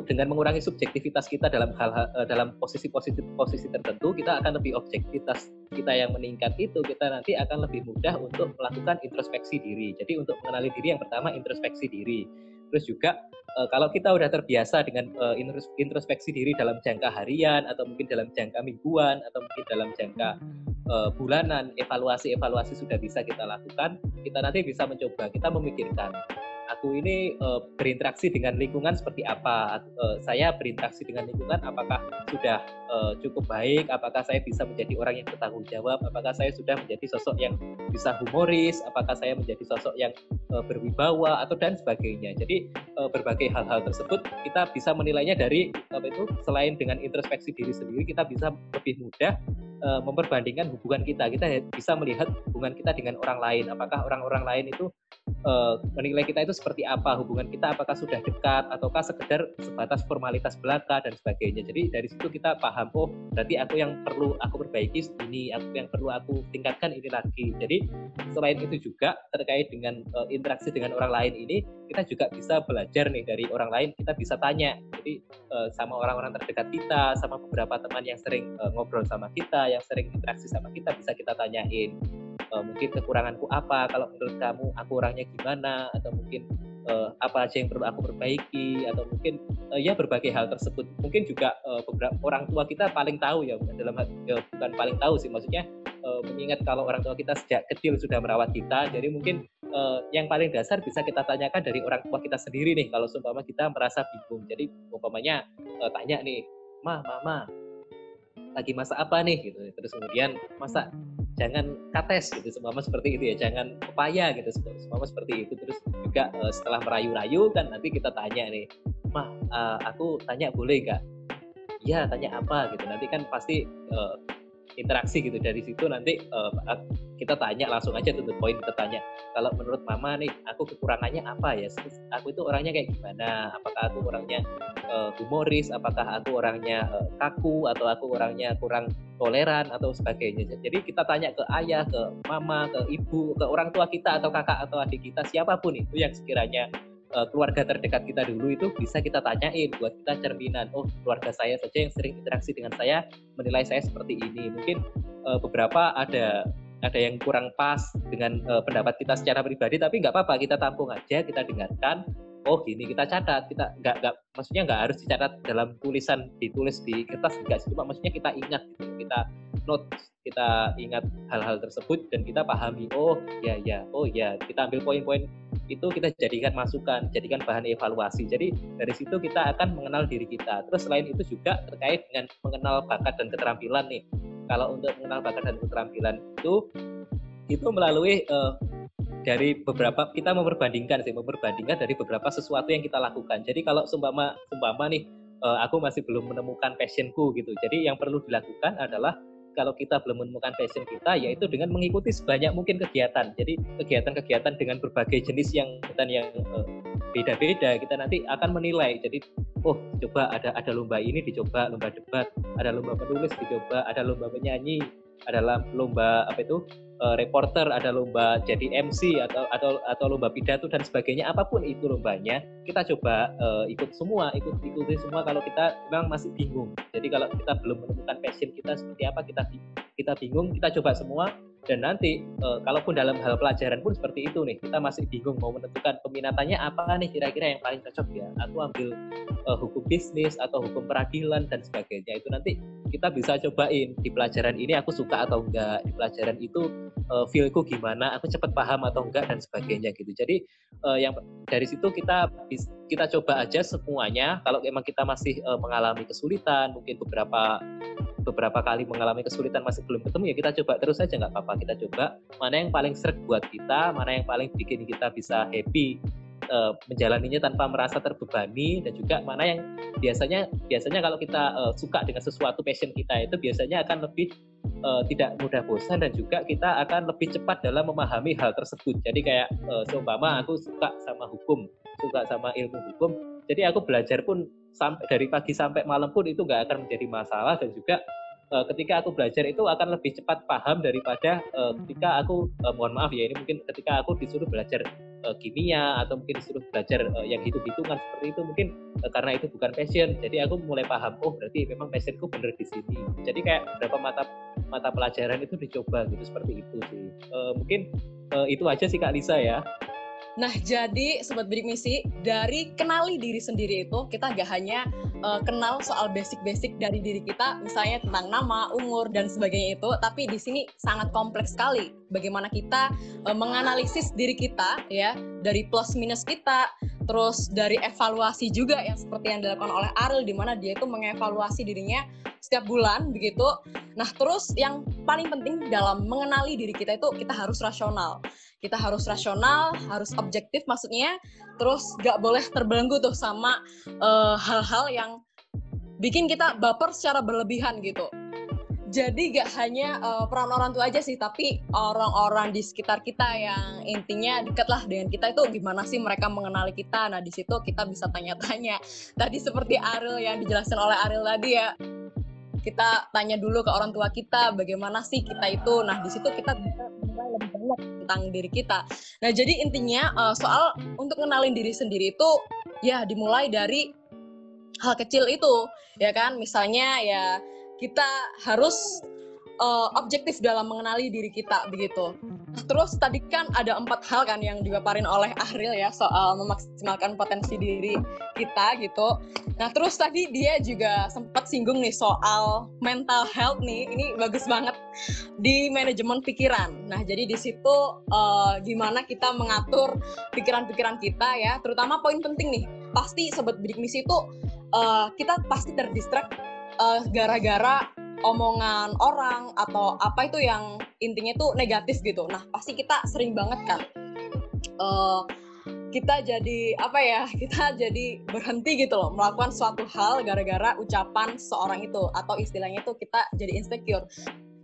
B: dengan mengurangi subjektivitas kita dalam hal, hal uh, dalam posisi-posisi posisi tertentu kita akan lebih objektivitas kita yang meningkat itu kita nanti akan lebih mudah untuk melakukan introspeksi diri. Jadi untuk mengenali diri yang pertama introspeksi diri. Terus juga uh, kalau kita udah terbiasa dengan uh, introspeksi diri dalam jangka harian atau mungkin dalam jangka mingguan atau mungkin dalam jangka uh, bulanan evaluasi evaluasi sudah bisa kita lakukan kita nanti bisa mencoba kita memikirkan aku ini uh, berinteraksi dengan lingkungan seperti apa? Uh, saya berinteraksi dengan lingkungan apakah sudah uh, cukup baik? Apakah saya bisa menjadi orang yang bertanggung jawab? Apakah saya sudah menjadi sosok yang bisa humoris? Apakah saya menjadi sosok yang uh, berwibawa atau dan sebagainya? Jadi uh, berbagai hal-hal tersebut kita bisa menilainya dari apa itu selain dengan introspeksi diri sendiri kita bisa lebih mudah uh, memperbandingkan hubungan kita. Kita bisa melihat hubungan kita dengan orang lain. Apakah orang-orang lain itu uh, menilai kita itu seperti apa hubungan kita apakah sudah dekat ataukah sekedar sebatas formalitas belaka dan sebagainya jadi dari situ kita paham oh berarti aku yang perlu aku perbaiki ini aku yang perlu aku tingkatkan ini lagi jadi selain itu juga terkait dengan uh, interaksi dengan orang lain ini kita juga bisa belajar nih dari orang lain kita bisa tanya. Jadi uh, sama orang-orang terdekat kita sama beberapa teman yang sering uh, ngobrol sama kita yang sering interaksi sama kita bisa kita tanyain uh, mungkin kekuranganku apa kalau menurut kamu aku orangnya gimana atau mungkin apa aja yang perlu aku perbaiki atau mungkin ya berbagai hal tersebut. Mungkin juga beberapa orang tua kita paling tahu ya dalam ya, bukan paling tahu sih. Maksudnya mengingat kalau orang tua kita sejak kecil sudah merawat kita jadi mungkin uh, yang paling dasar bisa kita tanyakan dari orang tua kita sendiri nih kalau seumpama kita merasa bingung. Jadi umpamanya uh, tanya nih mah mama lagi masa apa nih? Gitu. Terus kemudian masa jangan kates gitu. Semua seperti itu ya jangan pepaya gitu. Semua seperti itu. Terus juga uh, setelah merayu-rayu kan nanti kita tanya nih mah uh, aku tanya boleh nggak? Ya tanya apa? Gitu. Nanti kan pasti uh, interaksi gitu. Dari situ nanti uh, kita tanya langsung aja tuh poin kita tanya kalau menurut mama nih aku kekurangannya apa ya? Aku itu orangnya kayak gimana? Apakah aku orangnya uh, humoris? Apakah aku orangnya uh, kaku? Atau aku orangnya kurang toleran? Atau sebagainya. Jadi kita tanya ke ayah ke mama ke ibu ke orang tua kita atau kakak atau adik kita siapa pun itu yang sekiranya uh, keluarga terdekat kita dulu itu bisa kita tanyain buat kita cerminan oh keluarga saya saja yang sering interaksi dengan saya menilai saya seperti ini. Mungkin uh, beberapa ada ada yang kurang pas dengan uh, pendapat kita secara pribadi tapi nggak apa-apa kita tampung aja kita dengarkan oh gini kita catat kita nggak nggak maksudnya nggak harus dicatat dalam tulisan ditulis di kertas enggak cuma maksudnya kita ingat gitu kita note kita ingat hal-hal tersebut dan kita pahami oh ya ya oh ya kita ambil poin-poin itu kita jadikan masukan jadikan bahan evaluasi. Jadi dari situ kita akan mengenal diri kita. Terus selain itu juga terkait dengan mengenal bakat dan keterampilan nih. Kalau untuk mengenal bakat dan keterampilan itu itu melalui uh, dari beberapa kita memperbandingkan sih memperbandingkan dari beberapa sesuatu yang kita lakukan. Jadi kalau sumpama sumpama nih uh, aku masih belum menemukan passionku gitu. Jadi yang perlu dilakukan adalah kalau kita belum menemukan passion kita yaitu dengan mengikuti sebanyak mungkin kegiatan. Jadi kegiatan-kegiatan dengan berbagai jenis yang dan yang uh, beda-beda kita nanti akan menilai. Jadi oh coba ada ada lomba ini dicoba lomba debat ada lomba penulis dicoba ada lomba penyanyi ada lomba apa itu uh, reporter, ada lomba jadi MC atau atau atau lomba pidato dan sebagainya. Apa pun itu lombanya kita coba uh, ikut semua ikut ikuti semua. Kalau kita memang masih bingung jadi kalau kita belum menemukan passion kita seperti apa kita kita bingung kita coba semua. Dan nanti uh, kalaupun dalam hal pelajaran pun seperti itu nih kita masih bingung mau menentukan peminatannya apa nih kira-kira yang paling cocok ya. Aku ambil uh, hukum bisnis atau hukum peradilan dan sebagainya. Itu nanti kita bisa cobain di pelajaran ini aku suka atau enggak di pelajaran itu uh, feelku gimana aku cepat paham atau enggak dan sebagainya gitu. Jadi uh, yang dari situ kita kita coba aja semuanya. Kalau memang kita masih uh, mengalami kesulitan mungkin beberapa beberapa kali mengalami kesulitan masih belum ketemu ya kita coba terus saja nggak apa-apa kita coba. Mana yang paling seret buat kita mana yang paling bikin kita bisa happy uh, menjalaninya tanpa merasa terbebani dan juga mana yang biasanya biasanya kalau kita uh, suka dengan sesuatu passion kita itu biasanya akan lebih uh, tidak mudah bosan dan juga kita akan lebih cepat dalam memahami hal tersebut. Jadi kayak uh, seumpama aku suka sama hukum suka sama ilmu hukum jadi aku belajar pun sampai dari pagi sampai malam pun itu nggak akan menjadi masalah dan juga uh, ketika aku belajar itu akan lebih cepat paham daripada uh, ketika aku uh, mohon maaf ya ini mungkin ketika aku disuruh belajar uh, kimia atau mungkin disuruh belajar uh, yang hitung-hitungan seperti itu mungkin uh, karena itu bukan passion. Jadi aku mulai paham oh berarti memang passionku bener di sini. Jadi kayak beberapa mata mata pelajaran itu dicoba gitu seperti itu sih. Uh, mungkin uh, itu aja sih kak Lisa ya
A: Nah, jadi sobat bidik misi, dari kenali diri sendiri itu kita gak hanya uh, kenal soal basic-basic dari diri kita, misalnya tentang nama, umur dan sebagainya itu, tapi di sini sangat kompleks sekali bagaimana kita uh, menganalisis diri kita ya, dari plus minus kita, terus dari evaluasi juga yang seperti yang dilakukan oleh Ariel di mana dia itu mengevaluasi dirinya setiap bulan begitu. Nah, terus yang paling penting dalam mengenali diri kita itu kita harus rasional kita harus rasional, harus objektif maksudnya, terus gak boleh terbelenggu tuh sama eh, hal-hal uh, yang bikin kita baper secara berlebihan gitu. Jadi gak hanya uh, peran orang tua aja sih, tapi orang-orang di sekitar kita yang intinya deket lah dengan kita itu gimana sih mereka mengenali kita. Nah di situ kita bisa tanya-tanya. Tadi seperti Ariel yang dijelaskan oleh Ariel tadi ya, kita tanya dulu ke orang tua kita bagaimana sih kita itu. Nah di situ kita bisa lebih banyak tentang diri kita. Nah, jadi intinya uh, soal untuk kenalin diri sendiri itu ya dimulai dari hal kecil itu, ya kan? Misalnya ya kita harus uh, objektif dalam mengenali diri kita begitu. Terus tadi kan ada empat hal kan yang dipaparin oleh Ahril ya soal memaksimalkan potensi diri kita gitu. Nah terus tadi dia juga sempat singgung nih soal mental health nih, ini bagus banget di manajemen pikiran. Nah jadi di situ uh, gimana kita mengatur pikiran-pikiran kita ya, terutama poin penting nih. Pasti sobat bidik misi itu uh, kita pasti terdistract uh, gara-gara omongan orang atau apa itu yang intinya itu negatif gitu. Nah pasti kita sering banget kan uh, kita jadi apa ya kita jadi berhenti gitu loh melakukan suatu hal gara-gara ucapan seorang itu atau istilahnya itu kita jadi insecure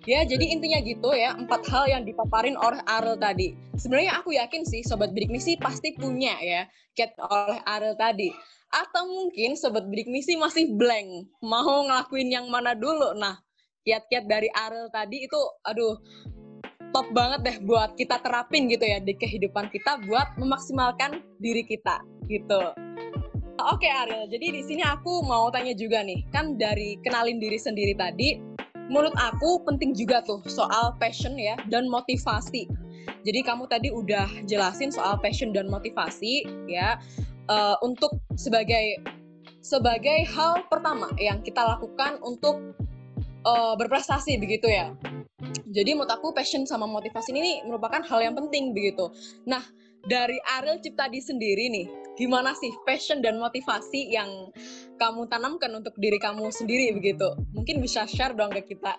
A: ya jadi intinya gitu ya empat hal yang dipaparin oleh Arel tadi. Sebenarnya aku yakin sih sobat bidik misi pasti punya ya cat oleh Arel tadi. Atau mungkin sobat bidik misi masih blank mau ngelakuin yang mana dulu. Nah kiat-kiat dari Arel tadi itu aduh top banget deh buat kita terapin gitu ya di kehidupan kita buat memaksimalkan diri kita gitu. Oke Ariel, jadi di sini aku mau tanya juga nih, kan dari kenalin diri sendiri tadi, menurut aku penting juga tuh soal passion ya dan motivasi. Jadi kamu tadi udah jelasin soal passion dan motivasi ya uh, untuk sebagai sebagai hal pertama yang kita lakukan untuk uh, berprestasi begitu ya. Jadi menurut aku passion sama motivasi ini merupakan hal yang penting begitu. Nah, dari Ariel Ciptadi sendiri nih, gimana sih passion dan motivasi yang kamu tanamkan untuk diri kamu sendiri begitu? Mungkin bisa share dong ke kita.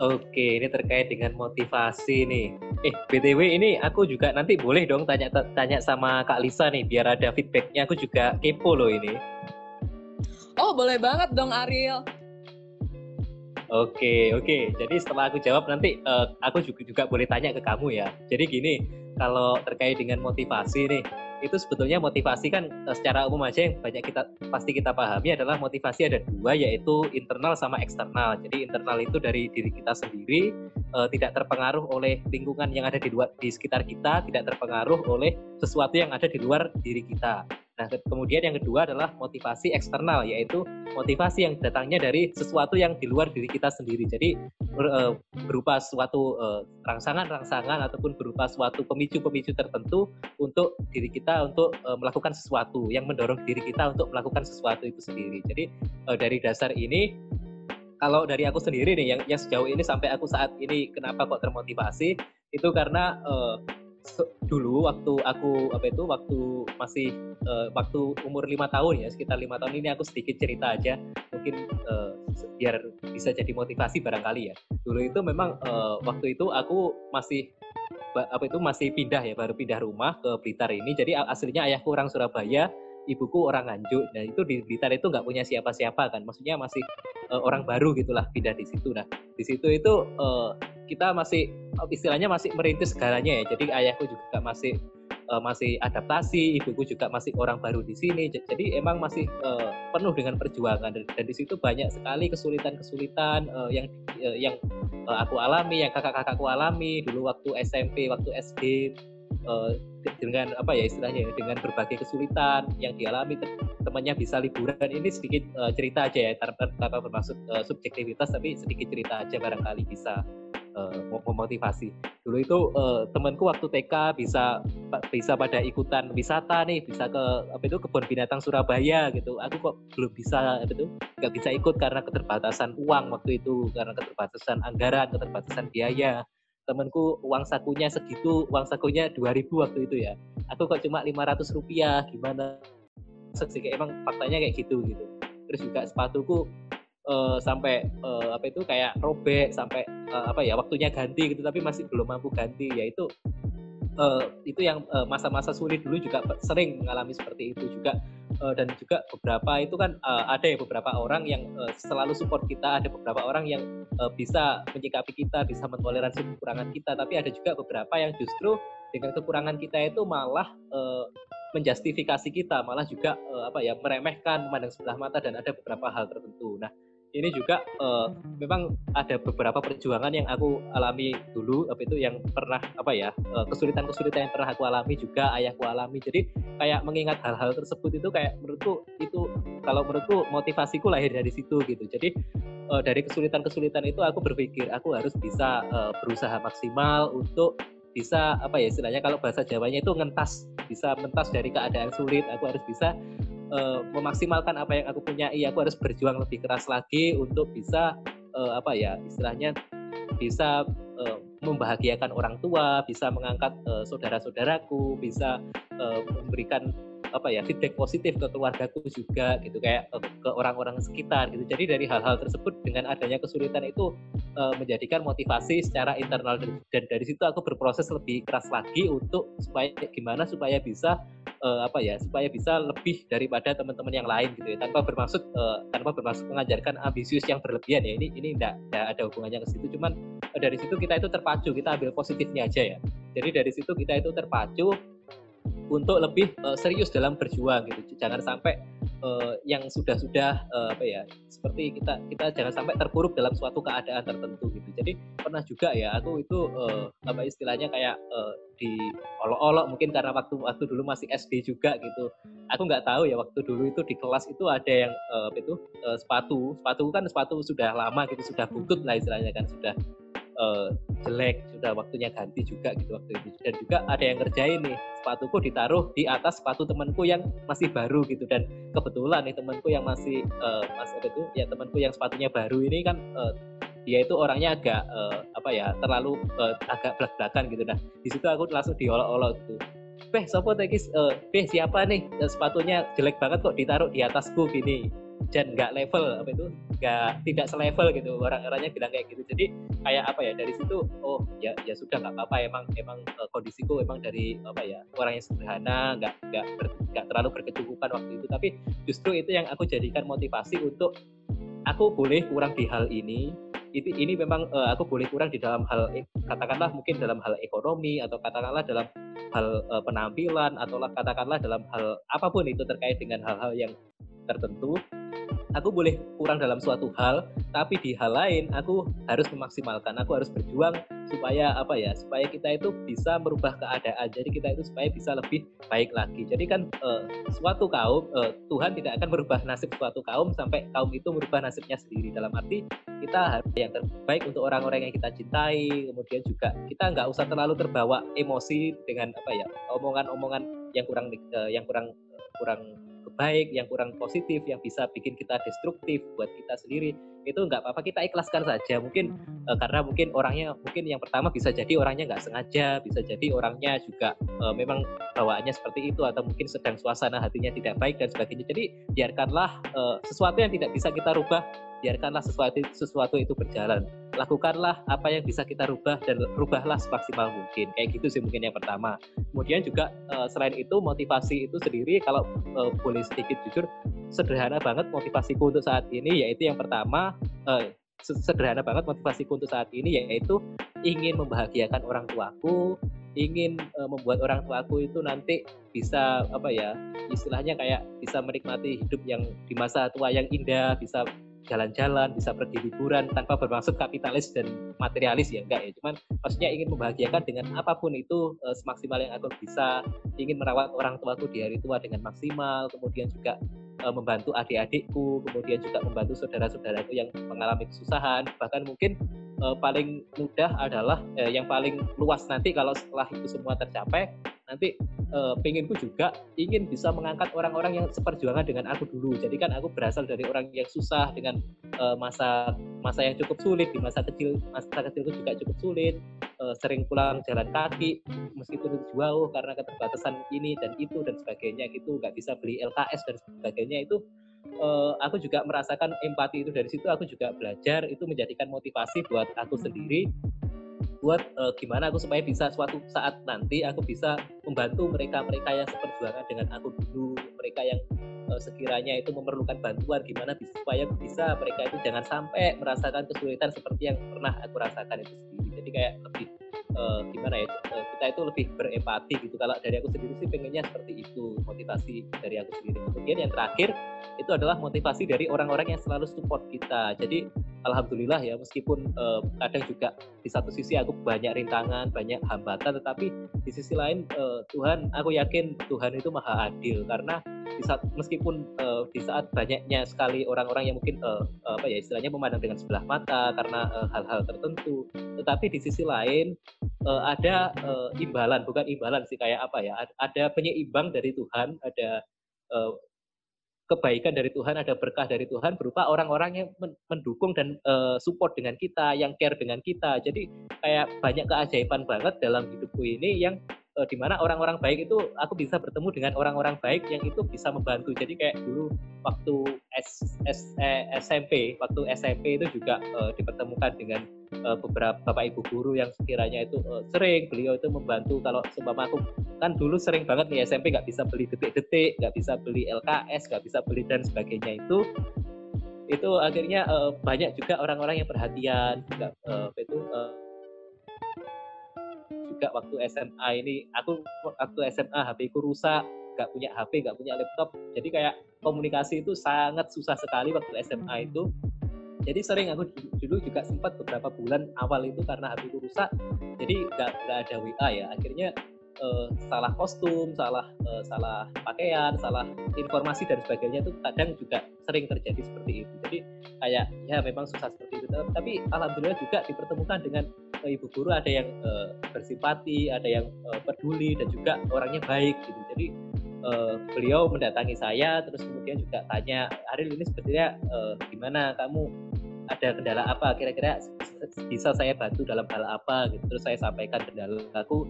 B: Oke, ini terkait dengan motivasi nih. Eh, BTW ini aku juga nanti boleh dong tanya tanya sama Kak Lisa nih biar ada feedbacknya. Aku juga kepo loh ini.
A: Oh, boleh banget dong Ariel.
B: Oke, oke. Jadi setelah aku jawab nanti uh, aku juga juga boleh tanya ke kamu ya. Jadi gini, kalau terkait dengan motivasi nih, itu sebetulnya motivasi kan uh, secara umum aja yang banyak kita pasti kita pahami adalah motivasi ada dua yaitu internal sama eksternal. Jadi internal itu dari diri kita sendiri uh, tidak terpengaruh oleh lingkungan yang ada di luar di sekitar kita, tidak terpengaruh oleh sesuatu yang ada di luar diri kita. Nah, kemudian yang kedua adalah motivasi eksternal, yaitu motivasi yang datangnya dari sesuatu yang di luar diri kita sendiri. Jadi eh, berupa suatu eh, rangsangan-rangsangan ataupun berupa suatu pemicu-pemicu tertentu untuk diri kita untuk eh, melakukan sesuatu yang mendorong diri kita untuk melakukan sesuatu itu sendiri. Jadi dari dasar ini kalau dari aku sendiri nih yang yang sejauh ini sampai aku saat ini kenapa kok termotivasi itu karena uh, dulu waktu aku apa itu waktu masih uh, waktu umur lima tahun ya sekitar lima tahun ini aku sedikit cerita aja. Mungkin uh, biar bisa jadi motivasi barangkali ya. Dulu itu memang uh, waktu itu aku masih apa itu masih pindah ya baru pindah rumah ke Blitar ini. Jadi aslinya ayahku orang Surabaya ibuku orang Nganjuk. Nah itu di Blitar itu nggak punya siapa-siapa kan. Maksudnya masih uh, orang baru gitulah pindah di situ. Nah di situ itu uh, kita masih istilahnya masih merintis segalanya ya. Jadi ayahku juga masih uh, masih adaptasi, ibuku juga masih orang baru di sini. Jadi emang masih uh, penuh dengan perjuangan. Dan, dan di situ banyak sekali kesulitan-kesulitan uh, yang uh, yang uh, aku alami, yang kakak-kakakku alami. Dulu waktu SMP, waktu SD uh, dengan apa ya istilahnya ya, dengan berbagai kesulitan yang dialami temannya bisa liburan ini sedikit uh, cerita aja ya tanpa, tanpa bermaksud uh, subjektivitas tapi sedikit cerita aja barangkali bisa uh, memotivasi. Dulu itu uh, temanku waktu TK bisa bisa pada ikutan wisata nih, bisa ke apa itu kebun binatang Surabaya gitu. Aku kok belum bisa apa itu nggak bisa ikut karena keterbatasan uang waktu itu, karena keterbatasan anggaran, keterbatasan biaya. Temanku uang sakunya segitu, uang sakunya 2000 waktu itu ya. Aku kok cuma 500 rupiah, gimana? Sih emang faktanya kayak gitu gitu. Terus juga sepatuku uh, sampai uh, apa itu kayak robek sampai uh, apa ya waktunya ganti gitu tapi masih belum mampu ganti yaitu uh, itu yang masa-masa uh, sulit dulu juga sering mengalami seperti itu juga. Uh, dan juga beberapa itu kan uh, ada ya beberapa orang yang uh, selalu support kita ada beberapa orang yang uh, bisa menyikapi kita bisa mentoleransi kekurangan kita. Tapi ada juga beberapa yang justru dengan kekurangan kita itu malah uh, menjustifikasi kita malah juga uh, apa ya meremehkan memandang sebelah mata dan ada beberapa hal tertentu. Nah ini juga uh, memang ada beberapa perjuangan yang aku alami dulu apa itu yang pernah apa ya uh, kesulitan-kesulitan yang pernah aku alami juga ayahku alami. Jadi kayak mengingat hal-hal tersebut itu kayak menurutku itu kalau menurutku motivasiku lahir dari situ gitu. Jadi uh, dari kesulitan-kesulitan itu aku berpikir aku harus bisa uh, berusaha maksimal untuk bisa apa ya istilahnya kalau bahasa Jawanya itu ngentas bisa mentas dari keadaan sulit aku harus bisa uh, memaksimalkan apa yang aku punya. Iya aku harus berjuang lebih keras lagi untuk bisa uh, apa ya istilahnya bisa uh, membahagiakan orang tua bisa mengangkat uh, saudara-saudaraku bisa uh, memberikan apa ya feedback positif ke keluargaku juga gitu kayak ke orang-orang sekitar gitu. Jadi dari hal-hal tersebut dengan adanya kesulitan itu uh, menjadikan motivasi secara internal dan dari situ aku berproses lebih keras lagi untuk supaya gimana supaya bisa uh, apa ya supaya bisa lebih daripada teman-teman yang lain gitu ya. Tanpa bermaksud uh, tanpa bermaksud mengajarkan ambisius yang berlebihan ya. Ini ini enggak, enggak ada hubungannya ke situ. Cuman uh, dari situ kita itu terpacu kita ambil positifnya aja ya. Jadi dari situ kita itu terpacu untuk lebih uh, serius dalam berjuang gitu. Jangan sampai uh, yang sudah-sudah uh, apa ya seperti kita kita jangan sampai terpuruk dalam suatu keadaan tertentu gitu. Jadi pernah juga ya aku itu uh, apa istilahnya kayak uh, di olok-olok mungkin karena waktu waktu dulu masih SD juga gitu. Aku nggak tahu ya waktu dulu itu di kelas itu ada yang uh, apa itu uh, sepatu. Sepatu kan sepatu sudah lama gitu sudah butut lah istilahnya kan sudah uh, jelek sudah waktunya ganti juga gitu waktu itu. Dan juga ada yang ngerjain nih sepatuku ditaruh di atas sepatu temanku yang masih baru gitu. Dan kebetulan nih temanku yang masih uh, mas apa itu ya temanku yang sepatunya baru ini kan uh, dia itu orangnya agak uh, apa ya terlalu uh, agak belak-belakan gitu. Nah di situ aku langsung diolok-olok gitu. Beh, sopo tekis, uh, Beh siapa nih? Sepatunya jelek banget kok ditaruh di atasku gini dan nggak level apa itu? Nggak tidak selevel gitu orang-orangnya bilang kayak gitu. Jadi kayak apa ya dari situ oh ya ya sudah nggak apa-apa emang emang uh, kondisiku emang dari apa ya orang yang sederhana nggak nggak nggak terlalu berkecukupan waktu itu. Tapi justru itu yang aku jadikan motivasi untuk aku boleh kurang di hal ini itu ini memang uh, aku boleh kurang di dalam hal katakanlah mungkin dalam hal ekonomi atau katakanlah dalam hal uh, penampilan atau katakanlah dalam hal apa pun itu terkait dengan hal-hal yang tertentu aku boleh kurang dalam suatu hal tapi di hal lain aku harus memaksimalkan. Aku harus berjuang supaya apa ya supaya kita itu bisa merubah keadaan. Jadi kita itu supaya bisa lebih baik lagi. Jadi kan uh, suatu kaum uh, Tuhan tidak akan merubah nasib suatu kaum sampai kaum itu merubah nasibnya sendiri. Dalam arti kita harus yang terbaik untuk orang-orang yang kita cintai. Kemudian juga kita nggak usah terlalu terbawa emosi dengan apa ya omongan-omongan yang kurang uh, yang kurang kurang baik, yang kurang positif, yang bisa bikin kita destruktif buat kita sendiri, itu nggak apa-apa kita ikhlaskan saja. Mungkin uh, karena mungkin orangnya mungkin yang pertama bisa jadi orangnya nggak sengaja, bisa jadi orangnya juga uh, memang bawaannya seperti itu atau mungkin sedang suasana hatinya tidak baik dan sebagainya. Jadi biarkanlah uh, sesuatu yang tidak bisa kita rubah biarkanlah sesuatu sesuatu itu berjalan. Lakukanlah apa yang bisa kita rubah dan rubahlah semaksimal mungkin. Kayak gitu sih mungkin yang pertama. Kemudian juga uh, selain itu motivasi itu sendiri kalau uh, boleh sedikit jujur sederhana banget motivasiku untuk saat ini yaitu yang pertama uh, sederhana banget motivasiku untuk saat ini yaitu ingin membahagiakan orang tuaku ingin membuat orang tuaku itu nanti bisa apa ya istilahnya kayak bisa menikmati hidup yang di masa tua yang indah bisa jalan-jalan, bisa pergi liburan tanpa bermaksud kapitalis dan materialis ya enggak ya. Cuman maksudnya ingin membahagiakan dengan apa pun itu uh, semaksimal yang aku bisa, ingin merawat orang tuaku di hari tua dengan maksimal, kemudian juga uh, membantu adik-adikku, kemudian juga membantu saudara-saudaraku yang mengalami kesusahan, bahkan mungkin uh, paling mudah adalah uh, yang paling luas nanti kalau setelah itu semua tercapai nanti uh, penginku juga ingin bisa mengangkat orang-orang yang seperjuangan dengan aku dulu. Jadi kan aku berasal dari orang yang susah dengan uh, masa masa yang cukup sulit di masa kecil masa kecilku juga cukup sulit. Uh, sering pulang jalan kaki meskipun jauh karena keterbatasan ini dan itu dan sebagainya gitu nggak bisa beli LKS dan sebagainya itu uh, aku juga merasakan empati itu dari situ aku juga belajar itu menjadikan motivasi buat aku sendiri buat uh, gimana aku supaya bisa suatu saat nanti aku bisa membantu mereka-mereka yang seperjuangan dengan aku dulu, mereka yang uh, sekiranya itu memerlukan bantuan gimana bisa supaya bisa mereka itu jangan sampai merasakan kesulitan seperti yang pernah aku rasakan itu sendiri. Jadi kayak lebih uh, gimana ya uh, kita itu lebih berempati gitu. Kalau dari aku sendiri sih pengennya seperti itu motivasi dari aku sendiri. Kemudian yang terakhir itu adalah motivasi dari orang-orang yang selalu support kita. Jadi alhamdulillah ya meskipun uh, kadang juga di satu sisi aku banyak rintangan banyak hambatan tetapi di sisi lain uh, Tuhan aku yakin Tuhan itu maha adil. Karena di saat meskipun uh, di saat banyaknya sekali orang-orang yang mungkin uh, apa ya istilahnya memandang dengan sebelah mata karena hal-hal uh, tertentu tetapi di sisi lain uh, ada uh, imbalan bukan imbalan sih kayak apa ya ada penyeimbang dari Tuhan ada uh, kebaikan dari Tuhan ada berkah dari Tuhan berupa orang-orang yang mendukung dan uh, support dengan kita yang care dengan kita. Jadi kayak banyak keajaiban banget dalam hidupku ini yang uh, di mana orang-orang baik itu aku bisa bertemu dengan orang-orang baik yang itu bisa membantu. Jadi kayak dulu waktu S, S, eh, SMP waktu SMP itu juga uh, dipertemukan dengan uh, beberapa bapak ibu guru yang sekiranya itu uh, sering beliau itu membantu. Kalau seumpama aku kan dulu sering banget nih SMP nggak bisa beli detik-detik nggak bisa beli LKS nggak bisa beli dan sebagainya itu itu akhirnya uh, banyak juga orang-orang yang perhatian juga uh, itu uh, juga waktu SMA ini aku waktu SMA HP ku rusak nggak punya HP nggak punya laptop. Jadi kayak komunikasi itu sangat susah sekali waktu SMA itu. Jadi sering aku dulu juga sempat beberapa bulan awal itu karena HP rusak jadi nggak nggak ada WA ya. Akhirnya uh, salah kostum salah uh, salah pakaian salah informasi dan sebagainya itu kadang juga sering terjadi seperti itu. Jadi kayak ya memang susah seperti itu. Tapi alhamdulillah juga dipertemukan dengan ibu guru ada yang uh, bersimpati ada yang uh, peduli dan juga orangnya baik gitu. Jadi uh, beliau mendatangi saya terus kemudian juga tanya Ariel ini sebetulnya uh, gimana? Kamu ada kendala apa? Kira-kira bisa saya bantu dalam hal apa? Gitu. Terus saya sampaikan kendala aku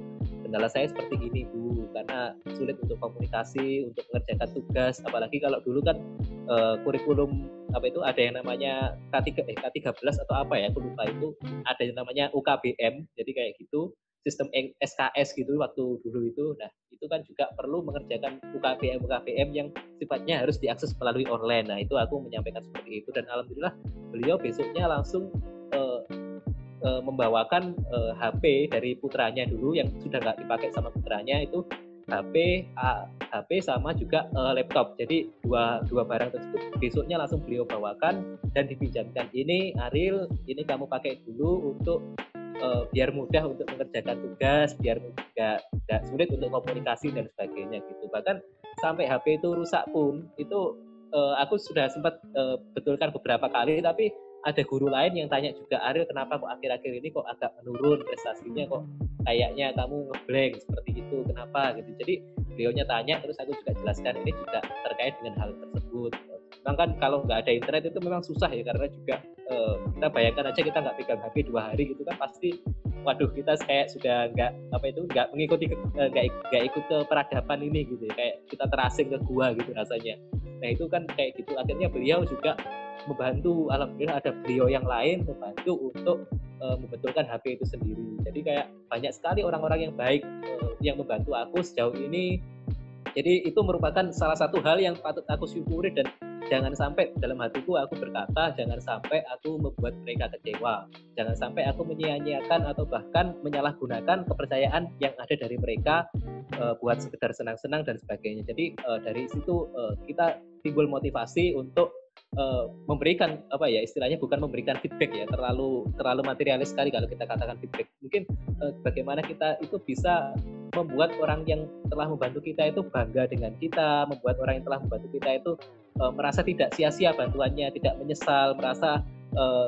B: kendala saya seperti ini bu karena sulit untuk komunikasi untuk mengerjakan tugas apalagi kalau dulu kan uh, kurikulum apa itu ada yang namanya K3 eh, K13 atau apa ya aku lupa itu ada yang namanya UKBM jadi kayak gitu sistem SKS gitu waktu dulu itu. Nah, itu kan juga perlu mengerjakan UKBM UKBM yang sifatnya harus diakses melalui online. Nah, itu aku menyampaikan seperti itu dan alhamdulillah beliau besoknya langsung uh, membawakan uh, eh, HP dari putranya dulu yang sudah nggak dipakai sama putranya itu HP, uh, HP sama juga uh, laptop. Jadi dua dua barang tersebut besoknya langsung beliau bawakan dan dipinjamkan. Ini Ariel, ini kamu pakai dulu untuk uh, biar mudah untuk mengerjakan tugas, biar nggak nggak sulit untuk komunikasi dan sebagainya gitu. Bahkan sampai HP itu rusak pun itu uh, aku sudah sempat uh, betulkan beberapa kali, tapi ada guru lain yang tanya juga Ariel kenapa kok akhir-akhir ini kok agak menurun prestasinya kok kayaknya kamu ngeblank seperti itu kenapa? Gitu. Jadi beliaunya tanya terus aku juga jelaskan ini juga terkait dengan hal tersebut. Memang kan kalau nggak ada internet itu memang susah ya karena juga uh, kita bayangkan aja kita nggak pegang HP dua hari gitu kan pasti waduh kita kayak sudah nggak apa itu nggak mengikuti eh, nggak ikut ke peradaban ini gitu ya kayak kita terasing ke gua gitu rasanya nah itu kan kayak gitu. Akhirnya beliau juga membantu alhamdulillah ada beliau yang lain membantu untuk uh, membetulkan HP itu sendiri. Jadi kayak banyak sekali orang-orang yang baik uh, yang membantu aku sejauh ini. Jadi itu merupakan salah satu hal yang patut aku syukuri dan jangan sampai dalam hatiku aku berkata jangan sampai aku membuat mereka kecewa. Jangan sampai aku menyia-nyiakan atau bahkan menyalahgunakan kepercayaan yang ada dari mereka uh, buat sekedar senang-senang dan sebagainya. Jadi dari situ kita timbul motivasi untuk uh, memberikan apa ya istilahnya bukan memberikan feedback ya terlalu terlalu materialis sekali kalau kita katakan feedback. Mungkin uh, bagaimana kita itu bisa membuat orang yang telah membantu kita itu bangga dengan kita membuat orang yang telah membantu kita itu uh, merasa tidak sia-sia bantuannya tidak menyesal merasa uh,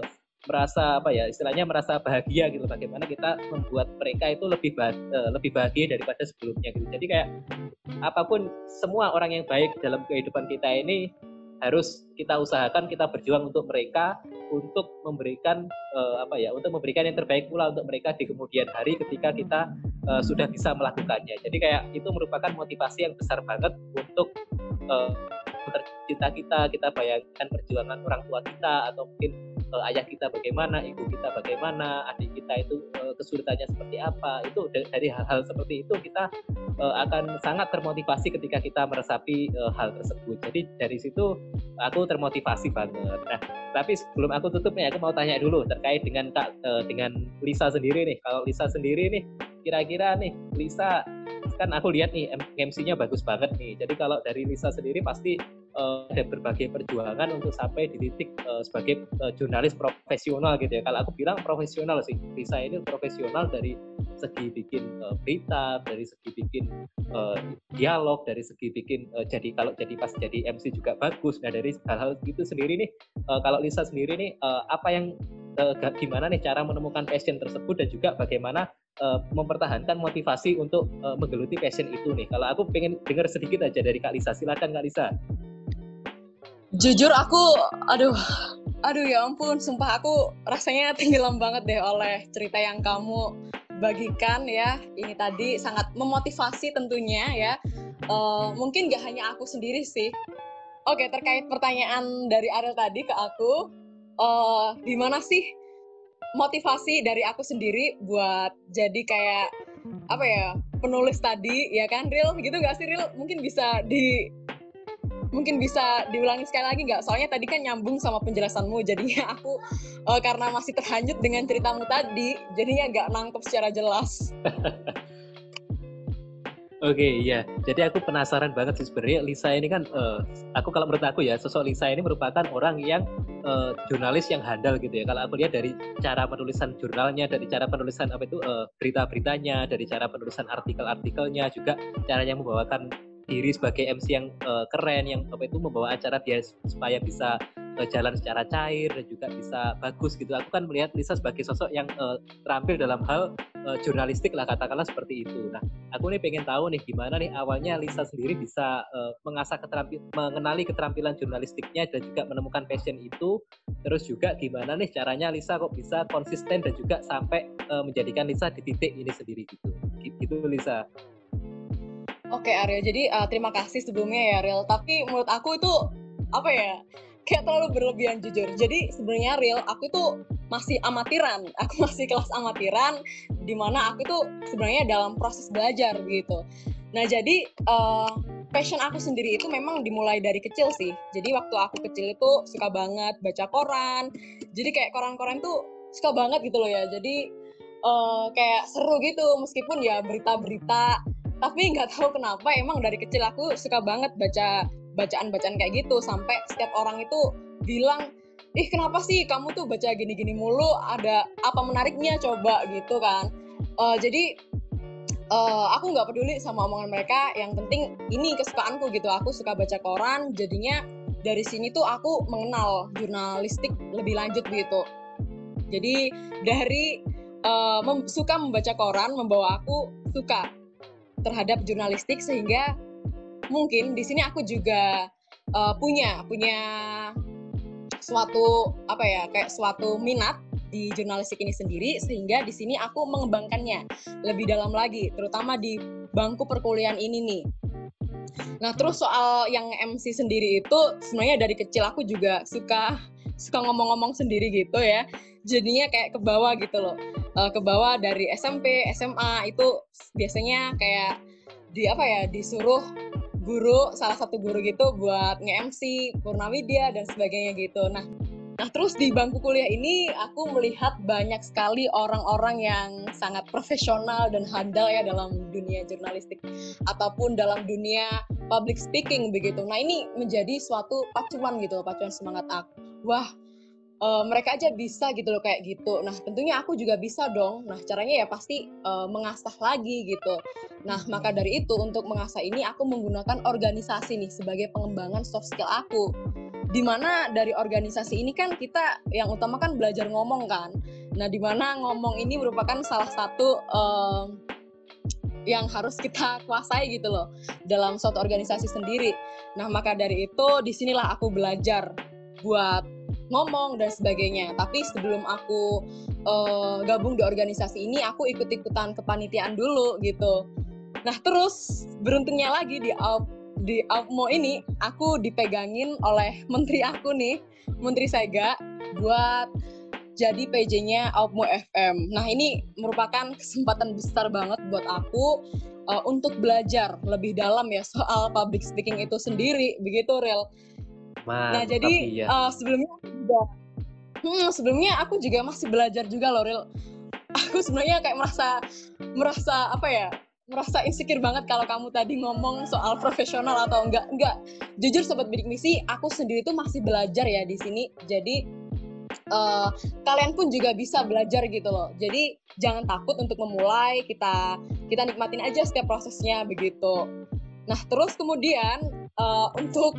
B: merasa apa ya istilahnya merasa bahagia gitu bagaimana kita membuat mereka itu lebih bah, lebih bahagia daripada sebelumnya gitu. Jadi kayak apa pun semua orang yang baik dalam kehidupan kita ini harus kita usahakan kita berjuang untuk mereka untuk memberikan uh, apa ya untuk memberikan yang terbaik pula untuk mereka di kemudian hari ketika kita uh, sudah bisa melakukannya. Jadi kayak itu merupakan motivasi yang besar banget untuk uh, tercinta kita kita bayangkan perjuangan orang tua kita atau mungkin uh, ayah kita bagaimana, ibu kita bagaimana, adik kita itu uh, kesulitannya seperti apa. Itu dari hal-hal seperti itu kita uh, akan sangat termotivasi ketika kita meresapi uh, hal tersebut. Jadi dari situ aku termotivasi banget. Nah, tapi sebelum aku tutup nih, aku mau tanya dulu terkait dengan Kak uh, dengan Lisa sendiri nih. Kalau Lisa sendiri nih, kira-kira nih Lisa kan aku lihat nih MC-nya bagus banget nih. Jadi kalau dari Lisa sendiri pasti uh, ada berbagai perjuangan untuk sampai di titik uh, sebagai uh, jurnalis profesional gitu ya. Kalau aku bilang profesional sih, Lisa ini profesional dari segi bikin uh, berita, dari segi bikin uh, dialog, dari segi bikin uh, jadi kalau jadi pas jadi MC juga bagus. Nah dari hal-hal itu sendiri nih, uh, kalau Lisa sendiri nih uh, apa yang uh, gimana nih cara menemukan passion tersebut dan juga bagaimana mempertahankan motivasi untuk menggeluti passion itu nih. Kalau aku pengen dengar sedikit aja dari Kak Lisa, silakan Kak Lisa.
A: Jujur aku, aduh, aduh ya ampun, sumpah aku rasanya tenggelam banget deh oleh cerita yang kamu bagikan ya. Ini tadi sangat memotivasi tentunya ya. Uh, mungkin gak hanya aku sendiri sih. Oke, terkait pertanyaan dari Ariel tadi ke aku, uh, gimana sih motivasi dari aku sendiri buat jadi kayak apa ya penulis tadi ya kan real gitu nggak sih real mungkin bisa di mungkin bisa diulangi sekali lagi nggak soalnya tadi kan nyambung sama penjelasanmu jadinya aku uh, karena masih terhanyut dengan ceritamu tadi jadinya nggak nangkep secara jelas
B: Oke, okay, iya. Jadi aku penasaran banget sih sebenarnya Lisa ini kan, uh, aku kalau menurut aku ya, sosok Lisa ini merupakan orang yang uh, jurnalis yang handal gitu ya. Kalau aku lihat dari cara penulisan jurnalnya, dari cara penulisan apa itu uh, berita-beritanya, dari cara penulisan artikel-artikelnya, juga caranya membawakan diri sebagai MC yang uh, keren, yang apa itu membawa acara dia supaya bisa uh, jalan secara cair dan juga bisa bagus gitu. Aku kan melihat Lisa sebagai sosok yang uh, terampil dalam hal uh, jurnalistik lah katakanlah seperti itu. Nah, aku nih pengen tahu nih gimana nih awalnya Lisa sendiri bisa uh, mengasah keterampilan, mengenali keterampilan jurnalistiknya dan juga menemukan passion itu. Terus juga gimana nih caranya Lisa kok bisa konsisten dan juga sampai uh, menjadikan Lisa di titik ini sendiri gitu. Gitu Lisa.
A: Oke Ariel, jadi uh, terima kasih sebelumnya ya Ariel. Tapi menurut aku itu apa ya? Kayak terlalu berlebihan jujur. Jadi sebenarnya Ariel, aku itu masih amatiran. Aku masih kelas amatiran, di mana aku tuh sebenarnya dalam proses belajar gitu. Nah jadi uh, passion aku sendiri itu memang dimulai dari kecil sih. Jadi waktu aku kecil itu suka banget baca koran. Jadi kayak koran-koran tuh suka banget gitu loh ya. Jadi uh, kayak seru gitu meskipun ya berita-berita tapi nggak tahu kenapa emang dari kecil aku suka banget baca bacaan-bacaan kayak gitu sampai setiap orang itu bilang ih kenapa sih kamu tuh baca gini-gini mulu? Ada apa menariknya? Coba gitu kan. Uh, jadi uh, aku nggak peduli sama omongan mereka yang penting ini kesukaanku gitu. Aku suka baca koran jadinya dari sini tuh aku mengenal jurnalistik lebih lanjut gitu. Jadi dari uh, mem suka membaca koran membawa aku suka terhadap jurnalistik sehingga mungkin di sini aku juga uh, punya punya suatu apa ya kayak suatu minat di jurnalistik ini sendiri sehingga di sini aku mengembangkannya lebih dalam lagi terutama di bangku perkuliahan ini nih. Nah terus soal yang MC sendiri itu sebenarnya dari kecil aku juga suka suka ngomong-ngomong sendiri gitu ya. Jadinya kayak ke bawah gitu loh. Uh, ke bawah dari SMP SMA itu biasanya kayak di apa ya disuruh guru salah satu guru gitu buat nge-MC Purnawidya dan sebagainya gitu. Nah Nah, terus di bangku kuliah ini aku melihat banyak sekali orang-orang yang sangat profesional dan handal ya dalam dunia jurnalistik ataupun dalam dunia public speaking begitu. Nah, ini menjadi suatu pacuan gitu, pacuan semangat aku. Wah, uh, mereka aja bisa gitu loh kayak gitu. Nah tentunya aku juga bisa dong. Nah caranya ya pasti uh, mengasah lagi gitu. Nah maka dari itu untuk mengasah ini aku menggunakan organisasi nih sebagai pengembangan soft skill aku. Di mana dari organisasi ini kan kita yang utama kan belajar ngomong kan. Nah di mana ngomong ini merupakan salah satu uh, yang harus kita kuasai gitu loh dalam suatu organisasi sendiri. Nah maka dari itu di sinilah aku belajar buat ngomong dan sebagainya. Tapi sebelum aku uh, gabung di organisasi ini, aku ikut-ikutan kepanitiaan dulu gitu. Nah terus beruntungnya lagi di di Alpmo ini aku dipegangin oleh menteri aku nih, Menteri Sega buat jadi PJ-nya Alpmo FM. Nah ini merupakan kesempatan besar banget buat aku uh, untuk belajar lebih dalam ya soal public speaking itu sendiri, begitu real. Mantap, nah jadi iya. uh, sebelumnya juga hmm, sebelumnya aku juga masih belajar juga loh real aku sebenarnya kayak merasa merasa apa ya merasa insecure banget kalau kamu tadi ngomong soal profesional atau enggak. Enggak. Jujur sobat bidik misi aku sendiri tuh masih belajar ya di sini. Jadi uh, kalian pun juga bisa belajar gitu loh. Jadi jangan takut untuk memulai. Kita kita nikmatin aja setiap prosesnya begitu. Nah terus kemudian uh, untuk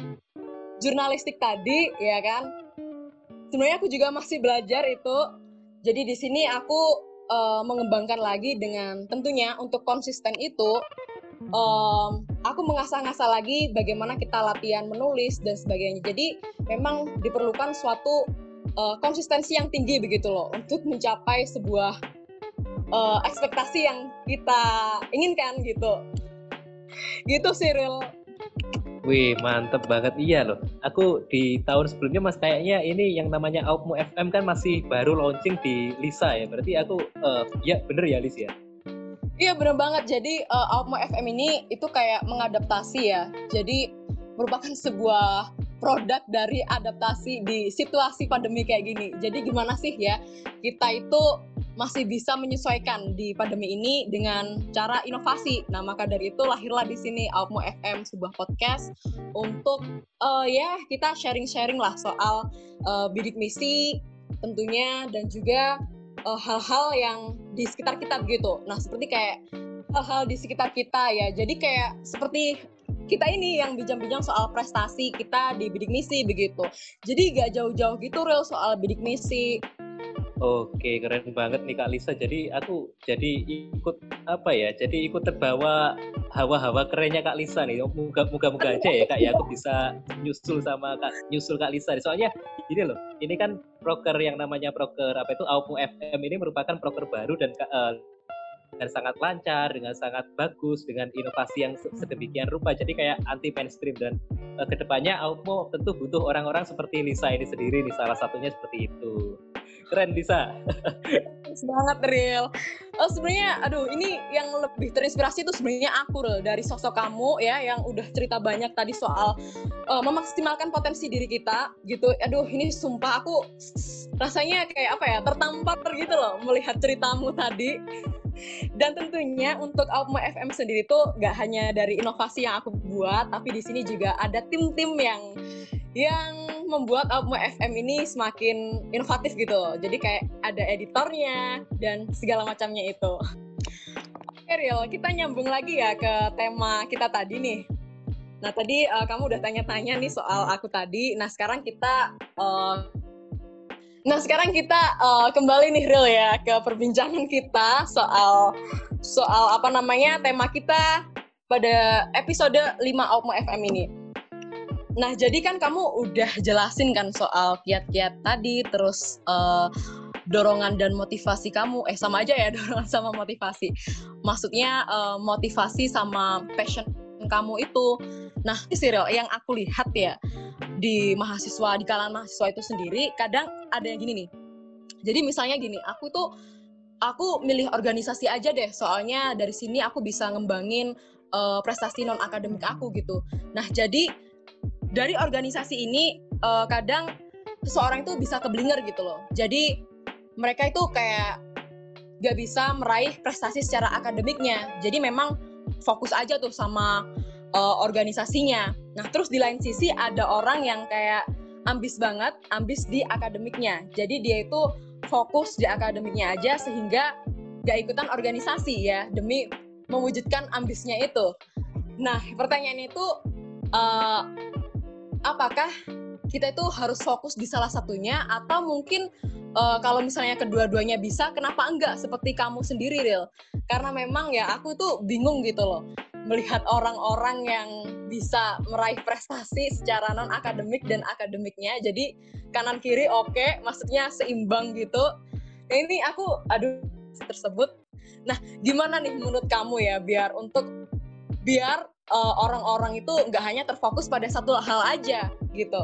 A: jurnalistik tadi ya kan? Sebenarnya aku juga masih belajar itu. Jadi di sini aku uh, mengembangkan lagi dengan tentunya untuk konsisten itu um, aku mengasah-ngasah lagi bagaimana kita latihan menulis dan sebagainya. Jadi memang diperlukan suatu uh, konsistensi yang tinggi begitu loh untuk mencapai sebuah uh, ekspektasi yang kita inginkan gitu. Gitu Cyril
B: Wih, mantep banget. Iya loh. Aku di tahun sebelumnya Mas kayaknya ini yang namanya Aupmu FM kan masih baru launching di Lisa ya. Berarti aku uh, ya bener ya Lis ya.
A: Iya bener banget. Jadi uh, Aupmu FM ini itu kayak mengadaptasi ya. Jadi merupakan sebuah produk dari adaptasi di situasi pandemi kayak gini. Jadi gimana sih ya kita itu masih bisa menyesuaikan di pandemi ini dengan cara inovasi. Nah, maka dari itu lahirlah di sini Almo FM sebuah podcast untuk uh, ya kita sharing-sharing lah soal uh, bidik misi tentunya dan juga eh, hal-hal uh, yang di sekitar kita begitu. Nah, seperti kayak hal-hal di sekitar kita ya. Jadi kayak seperti kita ini yang bijang-bijang soal prestasi kita di bidik misi begitu. Jadi gak jauh-jauh gitu real soal bidik misi
B: Oke, keren banget nih Kak Lisa. Jadi aku jadi ikut apa ya? Jadi ikut terbawa hawa-hawa kerennya Kak Lisa nih. Moga-moga aja ya Kak ya aku bisa nyusul sama Kak nyusul Kak Lisa. Soalnya gini loh, ini kan broker yang namanya broker apa itu Aupu FM ini merupakan broker baru dan uh, dengan sangat lancar, dengan sangat bagus, dengan inovasi yang sedemikian rupa. Jadi kayak anti mainstream dan uh, ke depannya Aupo tentu butuh orang-orang seperti Lisa ini sendiri nih salah satunya seperti itu keren bisa.
A: Banget real oh sebenarnya aduh ini yang lebih terinspirasi itu sebenarnya aku real dari sosok kamu ya yang udah cerita banyak tadi soal uh, memaksimalkan potensi diri kita gitu. Aduh ini sumpah aku rasanya kayak apa ya tertampar gitu loh melihat ceritamu tadi. Dan tentunya untuk Alpma FM sendiri itu gak hanya dari inovasi yang aku buat, tapi di sini juga ada tim-tim yang yang membuat Alpma FM ini semakin inovatif gitu. Jadi kayak ada editornya dan segala macamnya itu. Oke Riel, kita nyambung lagi ya ke tema kita tadi nih. Nah tadi uh, kamu udah tanya-tanya nih soal aku tadi. Nah sekarang kita uh, Nah sekarang kita uh, kembali nih real ya ke perbincangan kita soal soal apa namanya tema kita pada episode 5 Outmo FM ini. Nah jadi kan kamu udah jelasin kan soal kiat-kiat tadi, terus uh, dorongan dan motivasi kamu, eh sama aja ya dorongan sama motivasi. Maksudnya uh, motivasi sama passion kamu itu. Nah, serial yang aku lihat ya di mahasiswa di kalangan mahasiswa itu sendiri kadang ada yang gini nih. Jadi misalnya gini, aku tuh aku milih organisasi aja deh, soalnya dari sini aku bisa ngembangin uh, prestasi non akademik aku gitu. Nah, jadi dari organisasi ini uh, kadang seseorang itu bisa keblinger gitu loh. Jadi mereka itu kayak gak bisa meraih prestasi secara akademiknya. Jadi memang fokus aja tuh sama uh, organisasinya. Nah, terus di lain sisi ada orang yang kayak ambis banget, ambis di akademiknya. Jadi dia itu fokus di akademiknya aja sehingga gak ikutan organisasi ya demi mewujudkan ambisnya itu. Nah, pertanyaan itu uh, apakah kita itu harus fokus di salah satunya? Atau mungkin uh, kalau misalnya kedua-duanya bisa, kenapa enggak? Seperti kamu sendiri, Ril? Karena memang ya aku tuh bingung gitu loh melihat orang-orang yang bisa meraih prestasi secara non akademik dan akademiknya. Jadi kanan kiri oke okay, maksudnya seimbang gitu. Nah, ini aku aduh tersebut. Nah gimana nih menurut kamu ya biar untuk biar uh, orang-orang itu nggak hanya terfokus pada satu hal aja gitu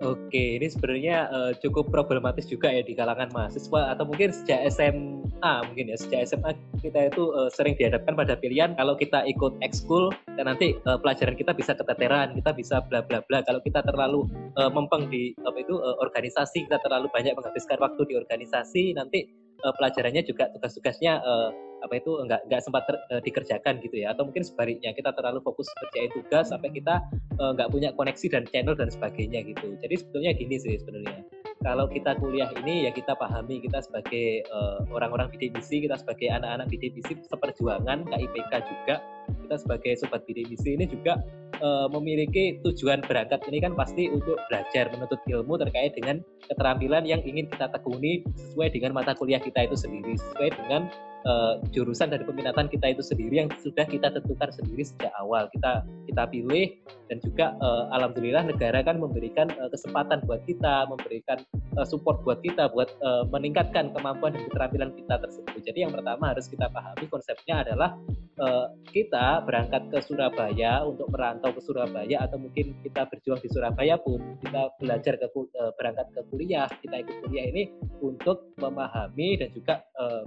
B: Oke, ini sebenarnya uh, cukup problematis juga ya di kalangan mahasiswa atau mungkin sejak SMA mungkin ya sejak SMA kita itu uh, sering dihadapkan pada pilihan kalau kita ikut ekskul dan nanti uh, pelajaran kita bisa keteteran, kita bisa bla bla bla. Kalau kita terlalu uh, mempeng di apa itu uh, organisasi, kita terlalu banyak menghabiskan waktu di organisasi, nanti uh, pelajarannya juga tugas-tugasnya uh, apa itu enggak enggak sempat ter, uh, dikerjakan gitu ya. Atau mungkin sebaliknya kita terlalu fokus kerjain tugas sampai kita uh, enggak punya koneksi dan channel dan sebagainya gitu. Jadi sebetulnya gini sih sebenarnya. Kalau kita kuliah ini ya kita pahami kita sebagai orang-orang uh, bidik misi kita sebagai anak-anak bidik misi seperjuangan KIPK juga kita sebagai sobat bidik misi ini juga uh, memiliki tujuan berangkat ini kan pasti untuk belajar menuntut ilmu terkait dengan keterampilan yang ingin kita tekuni sesuai dengan mata kuliah kita itu sendiri sesuai dengan uh, jurusan dari peminatan kita itu sendiri yang sudah kita tentukan sendiri sejak awal. Kita kita pilih dan juga uh, alhamdulillah negara kan memberikan uh, kesempatan buat kita memberikan uh, support buat kita buat uh, meningkatkan kemampuan dan keterampilan kita tersebut. Jadi yang pertama harus kita pahami konsepnya adalah uh, kita berangkat ke Surabaya untuk merantau ke Surabaya atau mungkin kita berjuang di Surabaya pun kita belajar ke uh, berangkat ke kuliah kita ikut kuliah ini untuk memahami dan juga uh,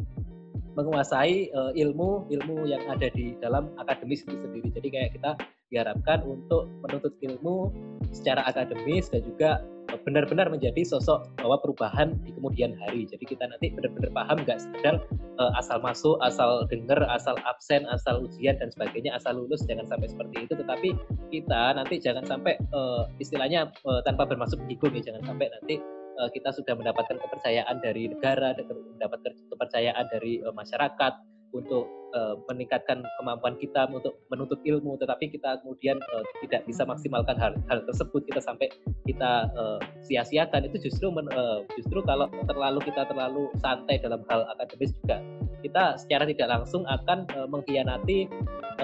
B: menguasai uh, ilmu ilmu yang ada di dalam akademis itu sendiri. Jadi kayak kita diharapkan untuk menuntut ilmu secara akademis dan juga benar-benar menjadi sosok bahwa perubahan di kemudian hari. Jadi kita nanti benar-benar paham nggak sekedar uh, asal masuk, asal dengar, asal absen, asal ujian dan sebagainya, asal lulus jangan sampai seperti itu. Tetapi kita nanti jangan sampai uh, istilahnya uh, tanpa bermaksud menyinggung ya, jangan sampai nanti kita sudah mendapatkan kepercayaan dari negara, mendapatkan kepercayaan dari uh, masyarakat untuk uh, meningkatkan kemampuan kita untuk menuntut ilmu, tetapi kita kemudian uh, tidak bisa maksimalkan hal, hal tersebut kita sampai kita uh, sia-siakan itu justru men, uh, justru kalau terlalu kita terlalu santai dalam hal akademis juga kita secara tidak langsung akan uh, mengkhianati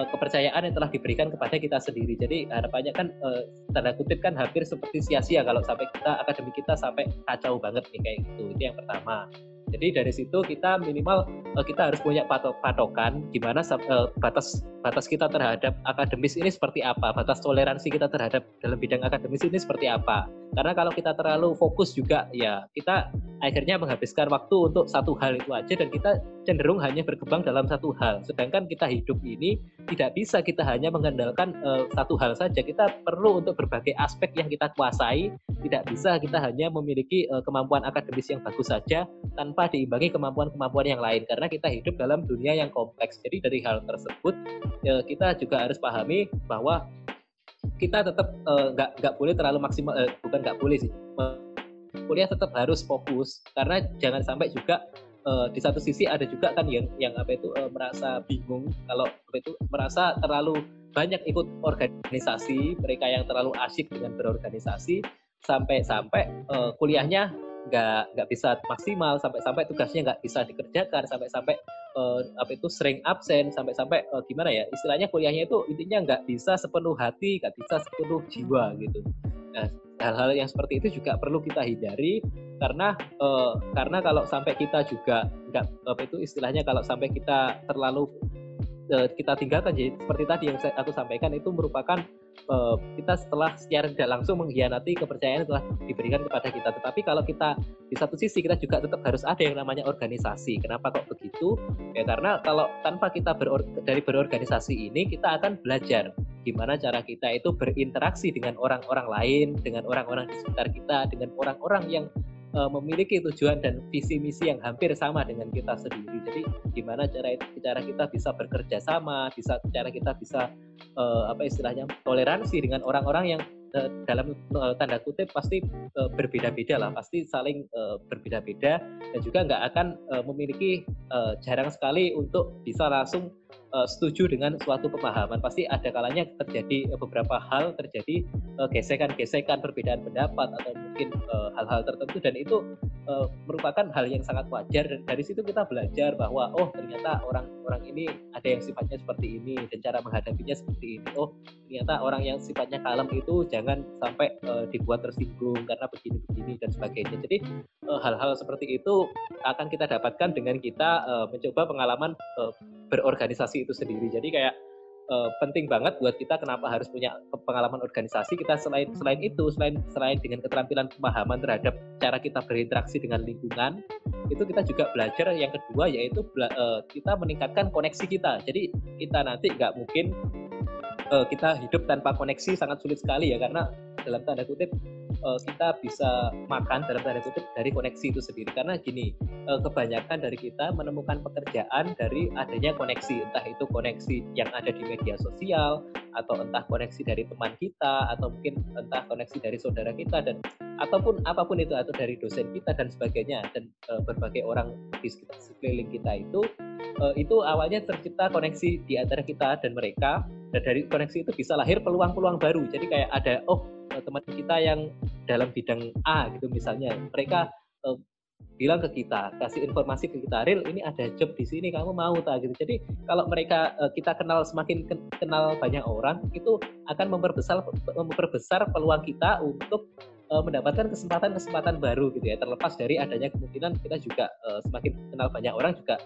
B: uh, kepercayaan yang telah diberikan kepada kita sendiri. Jadi harapannya kan uh, tanda kutip kan hampir seperti sia-sia kalau sampai kita akademik kita sampai kacau banget nih kayak gitu. Itu yang pertama. Jadi dari situ kita minimal uh, kita harus punya patok patokan gimana uh, batas batas kita terhadap akademis ini seperti apa, batas toleransi kita terhadap dalam bidang akademis ini seperti apa. Karena kalau kita terlalu fokus juga ya kita akhirnya menghabiskan waktu untuk satu hal itu aja dan kita cenderung hanya berkembang dalam satu hal. Sedangkan kita hidup ini tidak bisa kita hanya mengandalkan uh, satu hal saja. Kita perlu untuk berbagai aspek yang kita kuasai. Tidak bisa kita hanya memiliki uh, kemampuan akademis yang bagus saja tanpa diimbangi kemampuan-kemampuan yang lain karena kita hidup dalam dunia yang kompleks. Jadi dari hal tersebut uh, kita juga harus pahami bahwa kita tetap nggak uh, nggak boleh terlalu maksimal uh, bukan nggak boleh sih kuliah tetap harus fokus karena jangan sampai juga uh, di satu sisi ada juga kan yang yang apa itu uh, merasa bingung kalau apa itu merasa terlalu banyak ikut organisasi mereka yang terlalu asyik dengan berorganisasi sampai-sampai uh, kuliahnya nggak nggak bisa maksimal sampai-sampai tugasnya nggak bisa dikerjakan sampai-sampai uh, apa itu sering absen sampai-sampai uh, gimana ya istilahnya kuliahnya itu intinya nggak bisa sepenuh hati nggak bisa sepenuh jiwa gitu. Nah hal-hal yang seperti itu juga perlu kita hindari karena uh, karena kalau sampai kita juga nggak apa itu istilahnya kalau sampai kita terlalu uh, kita tinggalkan jadi seperti tadi yang saya, aku sampaikan itu merupakan uh, kita setelah secara tidak langsung mengkhianati kepercayaan yang telah diberikan kepada kita. Tetapi kalau kita di satu sisi kita juga tetap harus ada yang namanya organisasi. Kenapa kok begitu? Ya karena kalau tanpa kita beror dari berorganisasi ini kita akan belajar gimana cara kita itu berinteraksi dengan orang-orang lain, dengan orang-orang di sekitar kita, dengan orang-orang yang uh, memiliki tujuan dan visi misi yang hampir sama dengan kita sendiri. Jadi gimana cara cara kita bisa bekerja sama, bisa cara kita bisa uh, apa istilahnya toleransi dengan orang-orang yang uh, dalam uh, tanda kutip pasti uh, berbeda-beda lah, pasti saling uh, berbeda-beda dan juga nggak akan uh, memiliki uh, jarang sekali untuk bisa langsung uh, setuju dengan suatu pemahaman. Pasti ada kalanya terjadi uh, beberapa hal terjadi uh, gesekan-gesekan perbedaan pendapat atau mungkin hal-hal uh, tertentu. Dan itu uh, merupakan hal yang sangat wajar. Dan dari situ kita belajar bahwa oh ternyata orang-orang ini ada yang sifatnya seperti ini dan cara menghadapinya seperti ini. Oh ternyata orang yang sifatnya kalem itu jangan sampai uh, dibuat tersinggung karena begini-begini dan sebagainya. Jadi hal-hal uh, seperti itu akan kita dapatkan dengan kita uh, mencoba pengalaman uh, berorganisasi itu sendiri. Jadi kayak uh, penting banget buat kita kenapa harus punya pengalaman organisasi. Kita selain selain itu, selain selain dengan keterampilan pemahaman terhadap cara kita berinteraksi dengan lingkungan, itu kita juga belajar yang kedua yaitu uh, kita meningkatkan koneksi kita. Jadi kita nanti nggak mungkin uh, kita hidup tanpa koneksi sangat sulit sekali ya karena dalam tanda kutip uh, kita bisa makan dalam tanda kutip dari koneksi itu sendiri. Karena gini uh, kebanyakan dari kita menemukan pekerjaan dari adanya koneksi. Entah itu koneksi yang ada di media sosial atau entah koneksi dari teman kita atau mungkin entah koneksi dari saudara kita dan ataupun apa pun itu atau dari dosen kita dan sebagainya dan uh, berbagai orang di sekeliling kita itu uh, itu awalnya tercipta koneksi di antara kita dan mereka. Dan dari koneksi itu bisa lahir peluang-peluang baru. Jadi kayak ada oh teman kita yang dalam bidang A gitu misalnya mereka uh, bilang ke kita, kasih informasi ke kita, real ini ada job di sini, kamu mau tak gitu. Jadi kalau mereka uh, kita kenal semakin kenal banyak orang, itu akan memperbesar memperbesar peluang kita untuk uh, mendapatkan kesempatan-kesempatan baru gitu ya. Terlepas dari adanya kemungkinan kita juga uh, semakin kenal banyak orang juga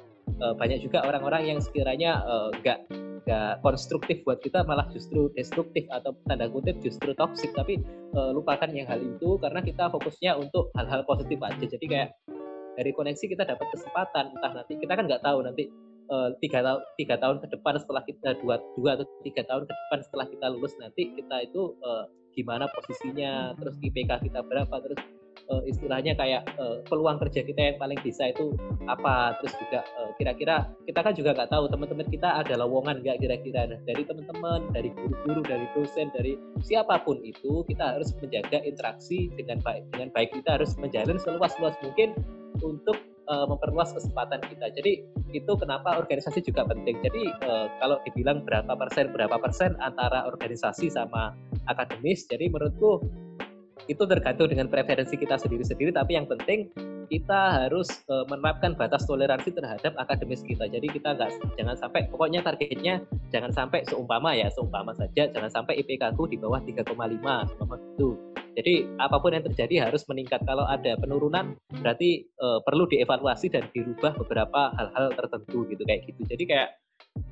B: uh, banyak juga orang-orang yang sekiranya enggak uh, nggak konstruktif buat kita malah justru destruktif atau tanda kutip justru toksik tapi uh, lupakan yang hal itu karena kita fokusnya untuk hal-hal positif aja. Jadi kayak dari koneksi kita dapat kesempatan entah nanti kita kan nggak tahu nanti tiga tahun tiga tahun ke depan setelah kita dua dua atau tiga tahun ke depan setelah kita lulus nanti kita itu uh, gimana posisinya terus IPK kita berapa terus uh, istilahnya kayak uh, peluang kerja kita yang paling bisa itu apa terus juga uh, kira-kira kita kan juga nggak tahu teman-teman kita ada lowongan nggak kira-kira nah, dari teman-teman dari guru-guru dari dosen dari siapa pun itu kita harus menjaga interaksi dengan baik dengan baik kita harus menjalin seluas-luas mungkin untuk uh, memperluas kesempatan kita. Jadi itu kenapa organisasi juga penting. Jadi uh, kalau dibilang berapa persen berapa persen antara organisasi sama akademis, jadi menurutku itu tergantung dengan preferensi kita sendiri-sendiri. Tapi yang penting kita harus uh, menerapkan batas toleransi terhadap akademis kita. Jadi kita nggak jangan sampai pokoknya targetnya jangan sampai seumpama ya seumpama saja jangan sampai IPK ku di bawah 3,5 seumpama itu jadi apa pun yang terjadi harus meningkat. Kalau ada penurunan berarti uh, perlu dievaluasi dan dirubah beberapa hal-hal tertentu gitu kayak gitu. Jadi kayak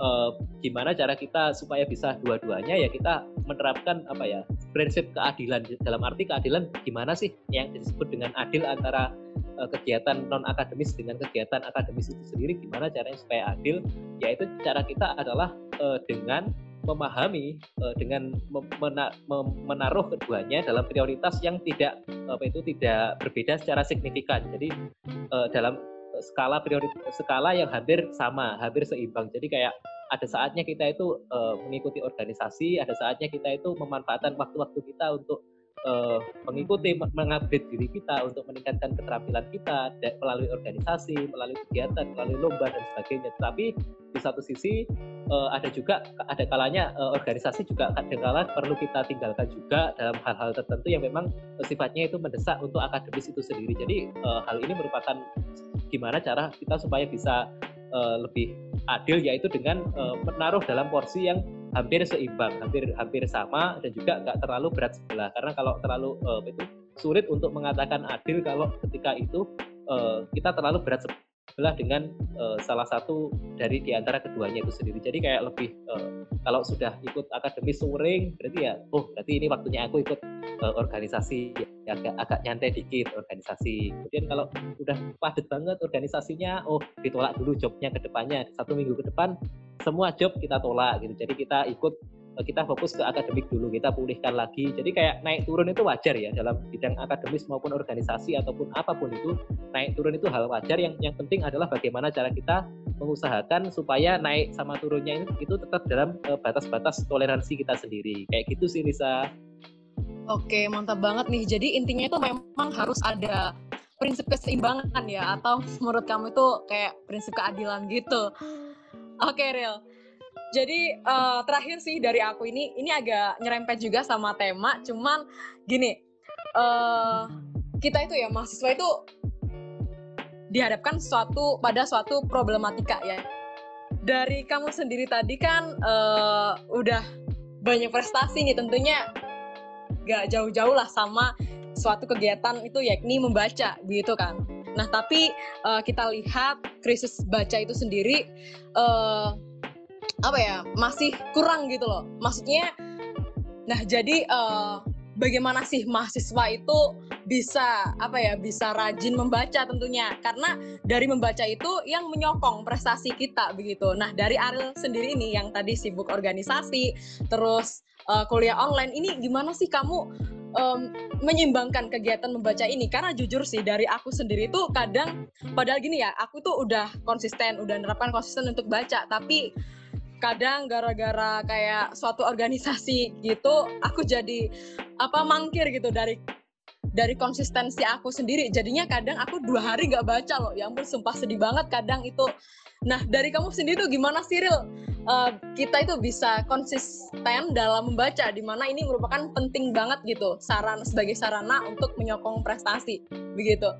B: uh, gimana cara kita supaya bisa dua-duanya ya kita menerapkan apa ya prinsip keadilan. Dalam arti keadilan gimana sih yang disebut dengan adil antara uh, kegiatan non akademis dengan kegiatan akademis itu sendiri? Gimana caranya supaya adil? Yaitu cara kita adalah uh, dengan memahami uh, dengan mena menaruh keduanya dalam prioritas yang tidak apa itu tidak berbeda secara signifikan. Jadi uh, dalam skala prioritas skala yang hampir sama, hampir seimbang. Jadi kayak ada saatnya kita itu uh, mengikuti organisasi, ada saatnya kita itu memanfaatkan waktu-waktu kita untuk uh, mengikuti mengupdate diri kita untuk meningkatkan keterampilan kita melalui organisasi, melalui kegiatan, melalui lomba dan sebagainya. Tapi di satu sisi uh, ada juga ada kalanya uh, organisasi juga kadang kala perlu kita tinggalkan juga dalam hal-hal tertentu yang memang sifatnya itu mendesak untuk akademis itu sendiri. Jadi uh, hal ini merupakan gimana cara kita supaya bisa uh, lebih adil yaitu dengan uh, menaruh dalam porsi yang hampir seimbang, hampir hampir sama dan juga nggak terlalu berat sebelah. Karena kalau terlalu uh, itu sulit untuk mengatakan adil kalau ketika itu uh, kita terlalu berat sebelah dengan uh, salah satu dari di antara keduanya itu sendiri. Jadi kayak lebih uh, kalau sudah ikut akademis touring berarti ya, oh berarti ini waktunya aku ikut uh, organisasi ya, agak agak nyantai dikit organisasi. Kemudian kalau udah padat banget organisasinya, oh ditolak dulu jobnya ke depannya satu minggu ke depan semua job kita tolak gitu. Jadi kita ikut kita fokus ke akademik dulu, kita pulihkan lagi. Jadi kayak naik turun itu wajar ya dalam bidang akademis maupun organisasi ataupun apa pun itu naik turun itu hal wajar. Yang yang penting adalah bagaimana cara kita mengusahakan supaya naik sama turunnya itu, itu tetap dalam eh, batas-batas toleransi kita sendiri. Kayak gitu sih Nisa.
A: Oke, mantap banget nih. Jadi intinya itu memang harus ada prinsip keseimbangan ya atau menurut kamu itu kayak prinsip keadilan gitu. Oke, Real. Jadi uh, terakhir sih dari aku ini ini agak nyerempet juga sama tema, cuman gini uh, kita itu ya mahasiswa itu dihadapkan suatu pada suatu problematika ya. Dari kamu sendiri tadi kan uh, udah banyak prestasi nih tentunya gak jauh-jauh lah sama suatu kegiatan itu yakni membaca gitu kan. Nah tapi uh, kita lihat krisis baca itu sendiri uh, apa ya masih kurang gitu loh. Maksudnya nah jadi uh, bagaimana sih mahasiswa itu bisa apa ya bisa rajin membaca tentunya? Karena dari membaca itu yang menyokong prestasi kita begitu. Nah dari Ariel sendiri ini yang tadi sibuk organisasi terus uh, kuliah online ini gimana sih kamu um, menyimbangkan kegiatan membaca ini? Karena jujur sih dari aku sendiri tuh kadang padahal gini ya aku tuh udah konsisten udah menerapkan konsisten untuk baca tapi kadang gara-gara kayak suatu organisasi gitu aku jadi apa mangkir gitu dari dari konsistensi aku sendiri. Jadinya kadang aku dua hari nggak baca loh. Ya ampun sumpah sedih banget kadang itu. Nah dari kamu sendiri tuh gimana Cyril uh, kita itu bisa konsisten dalam membaca di mana ini merupakan penting banget gitu saran sebagai sarana untuk menyokong prestasi begitu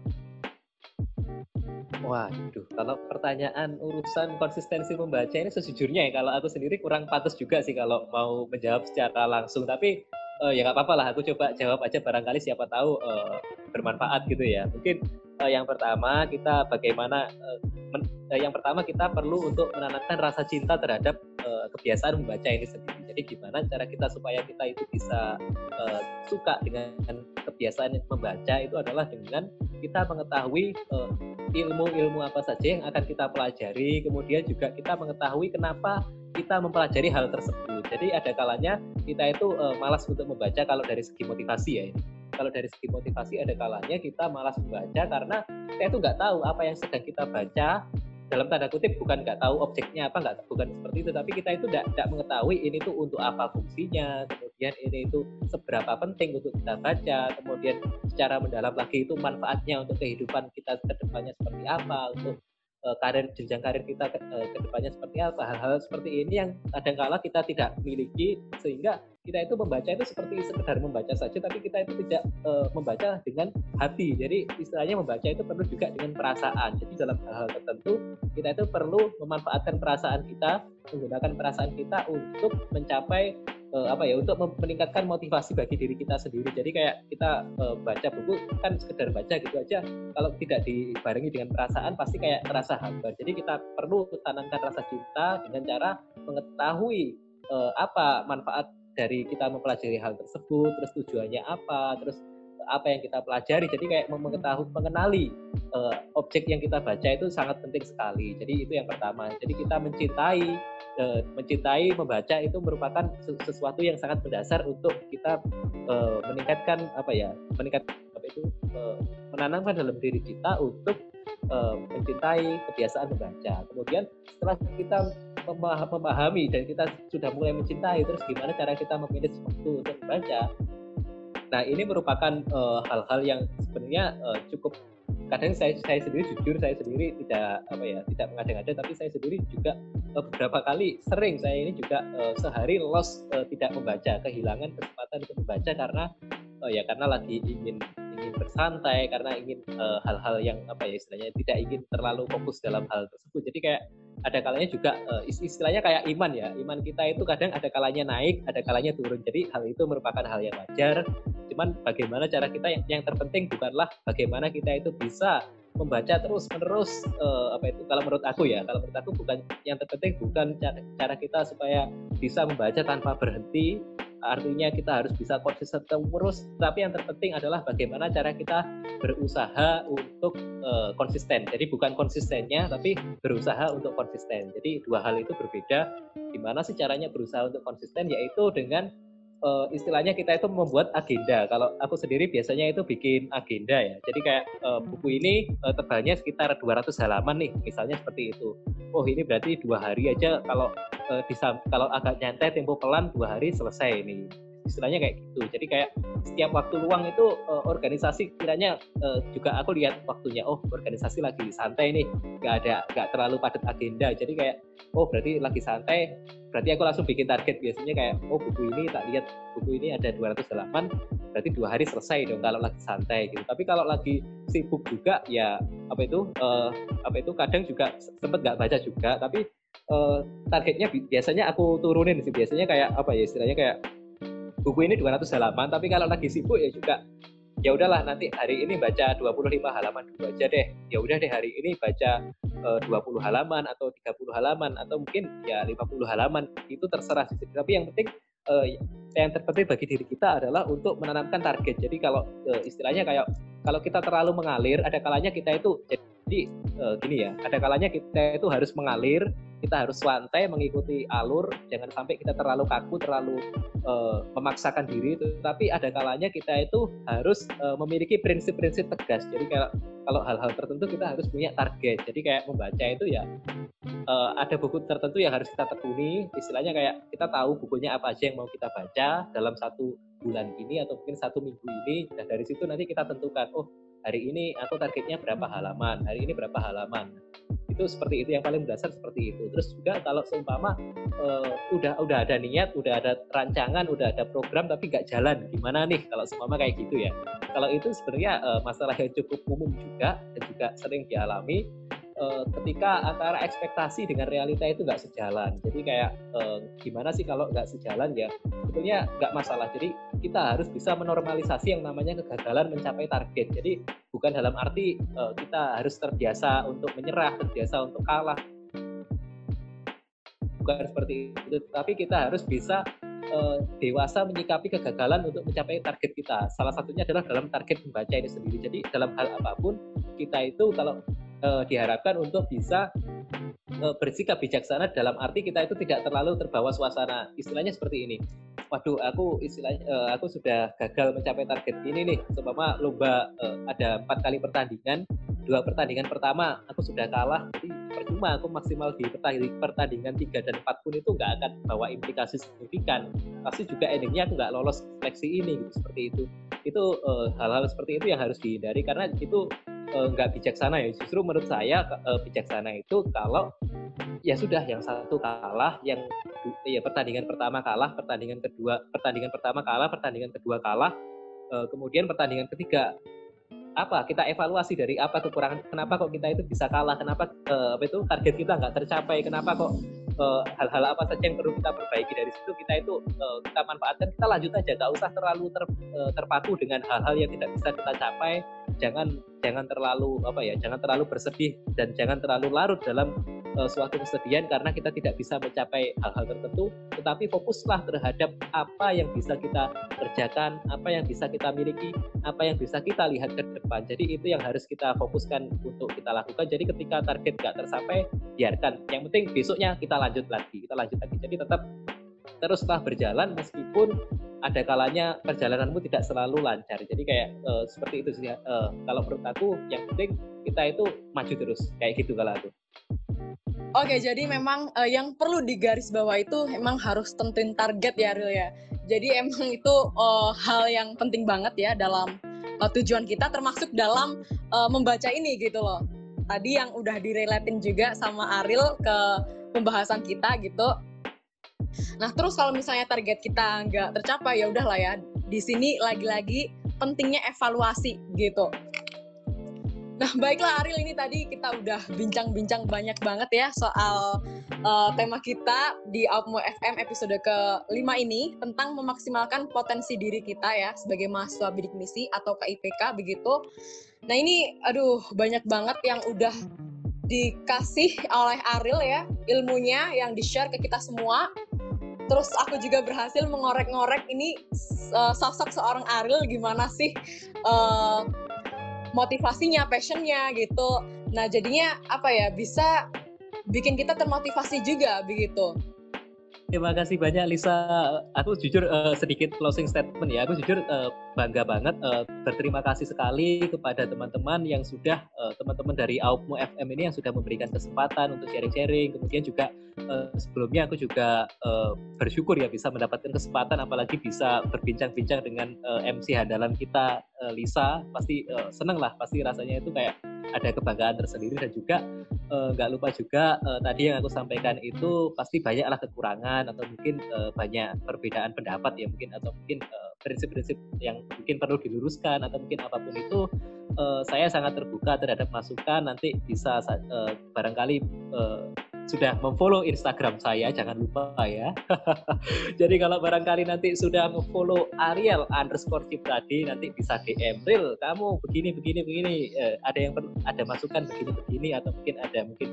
B: Waduh, kalau pertanyaan urusan konsistensi membaca ini sejujurnya ya kalau aku sendiri kurang pantas juga sih kalau mau menjawab secara langsung. Tapi uh, ya nggak apa-apa lah, aku coba jawab aja barangkali siapa tahu uh, bermanfaat gitu ya. Mungkin uh, yang pertama kita bagaimana uh, men, uh, yang pertama kita perlu untuk menanamkan rasa cinta terhadap uh, kebiasaan membaca ini sendiri. Jadi gimana cara kita supaya kita itu bisa uh, suka dengan kebiasaan membaca itu adalah dengan kita mengetahui ilmu-ilmu uh, apa saja yang akan kita pelajari, kemudian juga kita mengetahui kenapa kita mempelajari hal tersebut. Jadi ada kalanya kita itu uh, malas untuk membaca kalau dari segi motivasi ya. Kalau dari segi motivasi ada kalanya kita malas membaca karena kita itu nggak tahu apa yang sedang kita baca. Dalam tanda kutip bukan nggak tahu objeknya apa nggak bukan seperti itu. Tapi kita itu tidak mengetahui ini tuh untuk apa fungsinya kemudian ini itu seberapa penting untuk kita baca kemudian secara mendalam lagi itu manfaatnya untuk kehidupan kita ke depannya seperti apa untuk uh, karir jenjang karir kita ke, uh, ke depannya seperti apa. Hal-hal seperti ini yang kadang-kala kita tidak miliki sehingga kita itu membaca itu seperti sekedar membaca saja tapi kita itu tidak uh, membaca dengan hati. Jadi istilahnya membaca itu perlu juga dengan perasaan. Jadi dalam hal-hal tertentu kita itu perlu memanfaatkan perasaan kita menggunakan perasaan kita untuk mencapai uh, apa ya untuk meningkatkan motivasi bagi diri kita sendiri. Jadi kayak kita uh, baca buku kan sekedar baca gitu aja. Kalau tidak dibarengi dengan perasaan pasti kayak terasa hambar. Jadi kita perlu tanamkan rasa cinta dengan cara mengetahui uh, apa manfaat dari kita mempelajari hal tersebut, terus tujuannya apa, terus apa yang kita pelajari. Jadi kayak mengetahui, mengenali uh, objek yang kita baca itu sangat penting sekali. Jadi itu yang pertama. Jadi kita mencintai, uh, mencintai membaca itu merupakan sesuatu yang sangat mendasar untuk kita uh, meningkatkan apa ya, meningkatkan apa itu uh, menanamkan dalam diri kita untuk mencintai kebiasaan membaca. Kemudian setelah kita memahami dan kita sudah mulai mencintai, terus gimana cara kita memilih waktu untuk membaca? Nah ini merupakan eh, hal-hal uh, yang sebenarnya uh, cukup kadang saya saya sendiri jujur saya sendiri tidak apa ya tidak mengada-ngada tapi saya sendiri juga uh, beberapa kali sering saya ini juga uh, sehari lost uh, tidak membaca kehilangan kesempatan untuk membaca karena uh, ya karena lagi ingin ingin bersantai karena ingin hal-hal uh, yang apa ya istilahnya tidak ingin terlalu fokus dalam hal tersebut. Jadi kayak ada kalanya juga uh, istilahnya kayak iman ya. Iman kita itu kadang ada kalanya naik ada kalanya turun. Jadi hal itu merupakan hal yang wajar. Cuman bagaimana cara kita yang, yang terpenting bukanlah bagaimana kita itu bisa membaca terus menerus uh, apa itu kalau menurut aku ya. Kalau menurut aku bukan yang terpenting bukan cara, cara kita supaya bisa membaca tanpa berhenti artinya kita harus bisa konsisten terus tapi yang terpenting adalah bagaimana cara kita berusaha untuk uh, konsisten. Jadi bukan konsistennya tapi berusaha untuk konsisten. Jadi dua hal itu berbeda. Gimana sih caranya berusaha untuk konsisten? Yaitu dengan uh, istilahnya kita itu membuat agenda. Kalau aku sendiri biasanya itu bikin agenda ya. Jadi kayak uh, buku ini uh, tebalnya sekitar 200 halaman nih, misalnya seperti itu. Oh ini berarti dua hari aja kalau uh, bisa kalau agak nyantai tempo pelan dua hari selesai ini istilahnya kayak gitu. Jadi kayak setiap waktu luang itu uh, organisasi kiranya uh, juga aku lihat waktunya oh organisasi lagi santai nih nggak ada nggak terlalu padat agenda. Jadi kayak oh berarti lagi santai berarti aku langsung bikin target. Biasanya kayak oh buku ini tak lihat buku ini ada 200 halaman berarti dua hari selesai dong kalau lagi santai gitu. Tapi kalau lagi sibuk juga ya apa itu uh, apa itu kadang juga sempet nggak baca juga. Tapi uh, targetnya biasanya aku turunin sih. Biasanya kayak apa ya istilahnya kayak buku ini 200 halaman tapi kalau lagi sibuk ya juga. Ya udahlah nanti hari ini baca 25 halaman dulu aja deh. Ya udah deh hari ini baca eh, uh, 20 halaman atau 30 halaman atau mungkin ya 50 halaman itu terserah sih. Tapi yang penting uh, yang terpenting bagi diri kita adalah untuk menanamkan target. Jadi kalau uh, istilahnya kayak kalau kita terlalu mengalir ada kalanya kita itu jadi uh, gini ya ada kalanya kita itu harus mengalir kita harus santai mengikuti alur jangan sampai kita terlalu kaku terlalu uh, memaksakan diri tapi ada kalanya kita itu harus uh, memiliki prinsip-prinsip tegas. Jadi kalau kalau hal-hal tertentu kita harus punya target. Jadi kayak membaca itu ya uh, ada buku tertentu yang harus kita tekuni. Istilahnya kayak kita tahu bukunya apa aja yang mau kita baca dalam satu bulan ini atau mungkin satu minggu ini. Dan dari situ nanti kita tentukan oh hari ini aku targetnya berapa halaman? Hari ini berapa halaman? Itu seperti itu yang paling dasar seperti itu. Terus juga kalau seumpama uh, udah udah ada niat udah ada rancangan udah ada program tapi nggak jalan gimana nih kalau seumpama kayak gitu ya? Kalau itu sebenarnya uh, masalah yang cukup umum juga dan juga sering dialami uh, ketika antara ekspektasi dengan realita itu nggak sejalan. Jadi kayak uh, gimana sih kalau nggak sejalan ya sebetulnya nggak masalah. Jadi kita harus bisa menormalisasi yang namanya kegagalan mencapai target. Jadi bukan dalam arti uh, kita harus terbiasa untuk menyerah, terbiasa untuk kalah. Bukan seperti itu, tapi kita harus bisa dewasa menyikapi kegagalan untuk mencapai target kita. Salah satunya adalah dalam target membaca ini sendiri. Jadi dalam hal apa pun kita itu kalau uh, diharapkan untuk bisa uh, bersikap bijaksana dalam arti kita itu tidak terlalu terbawa suasana. Istilahnya seperti ini. Waduh, aku istilahnya uh, aku sudah gagal mencapai target ini nih. Seumpama lomba uh, ada empat kali pertandingan, dua pertandingan pertama aku sudah kalah, jadi percuma aku maksimal di pertandingan tiga dan empat pun itu nggak akan bawa implikasi signifikan. Pasti juga endingnya aku nggak lolos seleksi ini gitu seperti itu. Itu hal-hal uh, seperti itu yang harus dihindari karena itu Eh, nggak uh, bijaksana ya. Justru menurut saya uh, bijaksana itu kalau ya sudah yang satu kalah yang ya pertandingan pertama kalah pertandingan kedua pertandingan pertama kalah pertandingan kedua kalah uh, kemudian pertandingan ketiga apa kita evaluasi dari apa kekurangan kenapa kok kita itu bisa kalah kenapa uh, apa itu target kita nggak tercapai kenapa kok hal-hal uh, apa saja yang perlu kita perbaiki. Dari situ kita itu uh, kita manfaatkan kita lanjut aja. Nggak usah terlalu ter, uh, terpaku dengan hal-hal yang tidak bisa kita capai. Jangan jangan terlalu apa ya jangan terlalu bersedih dan jangan terlalu larut dalam uh, suatu kesedihan karena kita tidak bisa mencapai hal-hal tertentu. Tetapi fokuslah terhadap apa yang bisa kita kerjakan apa yang bisa kita miliki apa yang bisa kita lihat ke depan. Jadi itu yang harus kita fokuskan untuk kita lakukan. Jadi ketika target nggak tercapai biarkan. Yang penting besoknya kita lanjut lagi kita lanjut lagi jadi tetap teruslah berjalan meskipun ada kalanya perjalananmu tidak selalu lancar. Jadi kayak uh, seperti itu sih. Uh, kalau menurut aku yang penting kita itu maju terus kayak gitu kalau aku.
A: Oke, jadi memang uh, yang perlu digaris bawah itu memang harus tentuin target ya, Ril ya. Jadi emang itu uh, hal yang penting banget ya dalam uh, tujuan kita, termasuk dalam uh, membaca ini gitu loh. Tadi yang udah direlatin juga sama Aril ke pembahasan kita gitu Nah, terus kalau misalnya target kita nggak tercapai, ya udahlah ya. Di sini lagi-lagi pentingnya evaluasi gitu. Nah, baiklah Aril ini tadi kita udah bincang-bincang banyak banget ya soal uh, tema kita di Outmo FM episode ke-5 ini tentang memaksimalkan potensi diri kita ya sebagai mahasiswa bidik misi atau KIPK begitu. Nah, ini aduh banyak banget yang udah dikasih oleh Aril ya ilmunya yang di-share ke kita semua terus aku juga berhasil mengorek-ngorek ini uh, sosok seorang Ariel gimana sih uh, motivasinya, passionnya gitu. Nah jadinya apa ya bisa bikin kita termotivasi juga begitu.
B: Terima kasih banyak Lisa. Aku jujur uh, sedikit closing statement ya. Aku jujur uh, bangga banget uh, berterima kasih sekali kepada teman-teman yang sudah uh, teman-teman dari Aupmo FM ini yang sudah memberikan kesempatan untuk sharing-sharing. Kemudian juga uh, sebelumnya aku juga uh, bersyukur ya bisa mendapatkan kesempatan apalagi bisa berbincang-bincang dengan uh, MC handalan kita uh, Lisa. Pasti uh, seneng lah, pasti rasanya itu kayak ada kebanggaan tersendiri dan juga nggak uh, lupa juga uh, tadi yang aku sampaikan itu pasti banyaklah kekurangan atau mungkin uh, banyak perbedaan pendapat ya mungkin atau mungkin prinsip-prinsip yang mungkin perlu diluruskan atau mungkin apa pun itu uh, saya sangat terbuka terhadap masukan nanti bisa uh, barangkali uh, sudah memfollow Instagram saya, jangan lupa ya. Jadi kalau barangkali nanti sudah memfollow Ariel underscore tadi, nanti bisa DM real kamu begini begini begini. Eh, ada yang ada masukan begini begini atau mungkin ada mungkin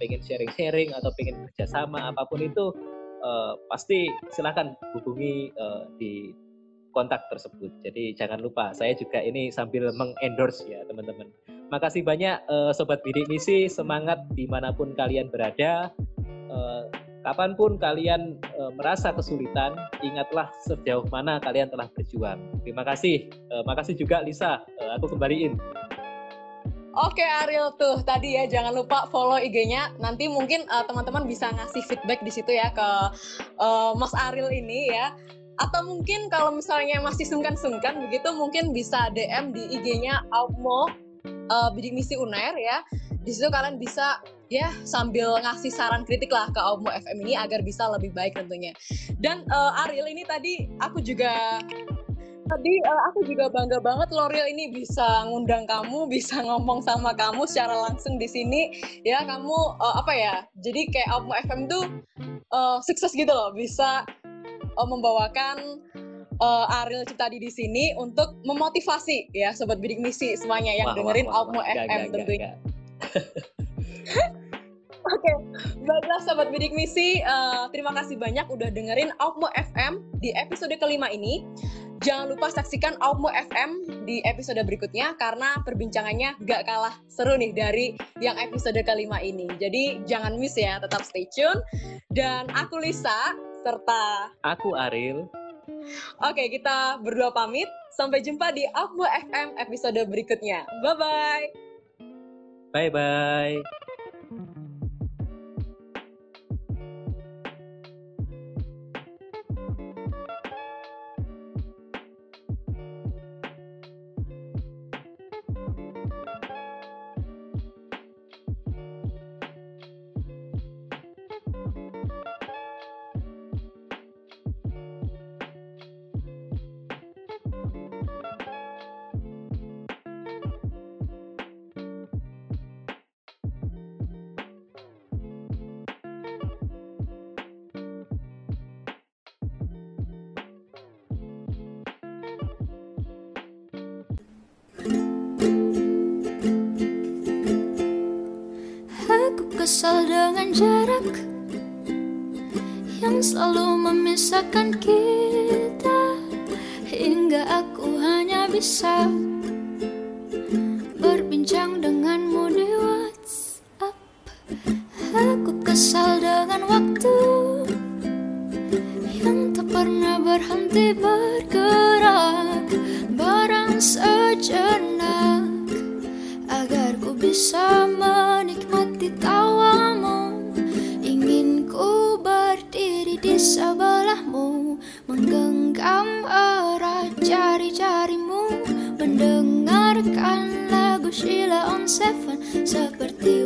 B: pengen sharing sharing atau pengen kerjasama apa pun itu uh, pasti silakan hubungi uh, di kontak tersebut. Jadi jangan lupa, saya juga ini sambil mengendorse ya teman-teman. Makasih banyak uh, Sobat Bidik Misi, semangat di mana pun kalian berada. Uh, kapan pun kalian uh, merasa kesulitan, ingatlah sejauh mana kalian telah berjuang. Terima kasih. Uh, makasih juga Lisa, uh, aku kembaliin.
A: Oke Ariel tuh tadi ya jangan lupa follow IG-nya. Nanti mungkin teman teman-teman bisa ngasih feedback di situ ya ke uh, Mas Ariel ini ya atau mungkin kalau misalnya masih sungkan-sungkan begitu mungkin bisa DM di IG-nya Almo uh, bidik misi Unair ya di situ kalian bisa ya sambil ngasih saran kritik lah ke Almo FM ini agar bisa lebih baik tentunya dan uh, Ariel ini tadi aku juga Tadi uh, aku juga bangga banget Loril ini bisa ngundang kamu, bisa ngomong sama kamu secara langsung di sini. Ya kamu uh, apa ya? Jadi kayak Opmo FM tuh uh, sukses gitu loh, bisa uh, membawakan uh, Ariel Ciptadi di sini untuk memotivasi ya sobat bidik misi semuanya yang wah, dengerin wah, FM tentunya. Oke, okay. baiklah sahabat bidik misi, uh, terima kasih banyak udah dengerin Aukmo FM di episode kelima ini. Jangan lupa saksikan Aukmo FM di episode berikutnya karena perbincangannya gak kalah seru nih dari yang episode kelima ini. Jadi jangan miss ya, tetap stay tune. Dan aku Lisa, serta...
B: Aku Aril.
A: Oke, kita berdua pamit. Sampai jumpa di Aukmo FM episode berikutnya. Bye-bye.
B: Bye-bye.
C: Dengan jarak yang selalu memisahkan kita hingga aku hanya bisa berbincang denganmu di WhatsApp. Aku kesal dengan waktu yang tak pernah berhenti bergerak barang sejenak agar ku bisa menikmati sepan, se perdió.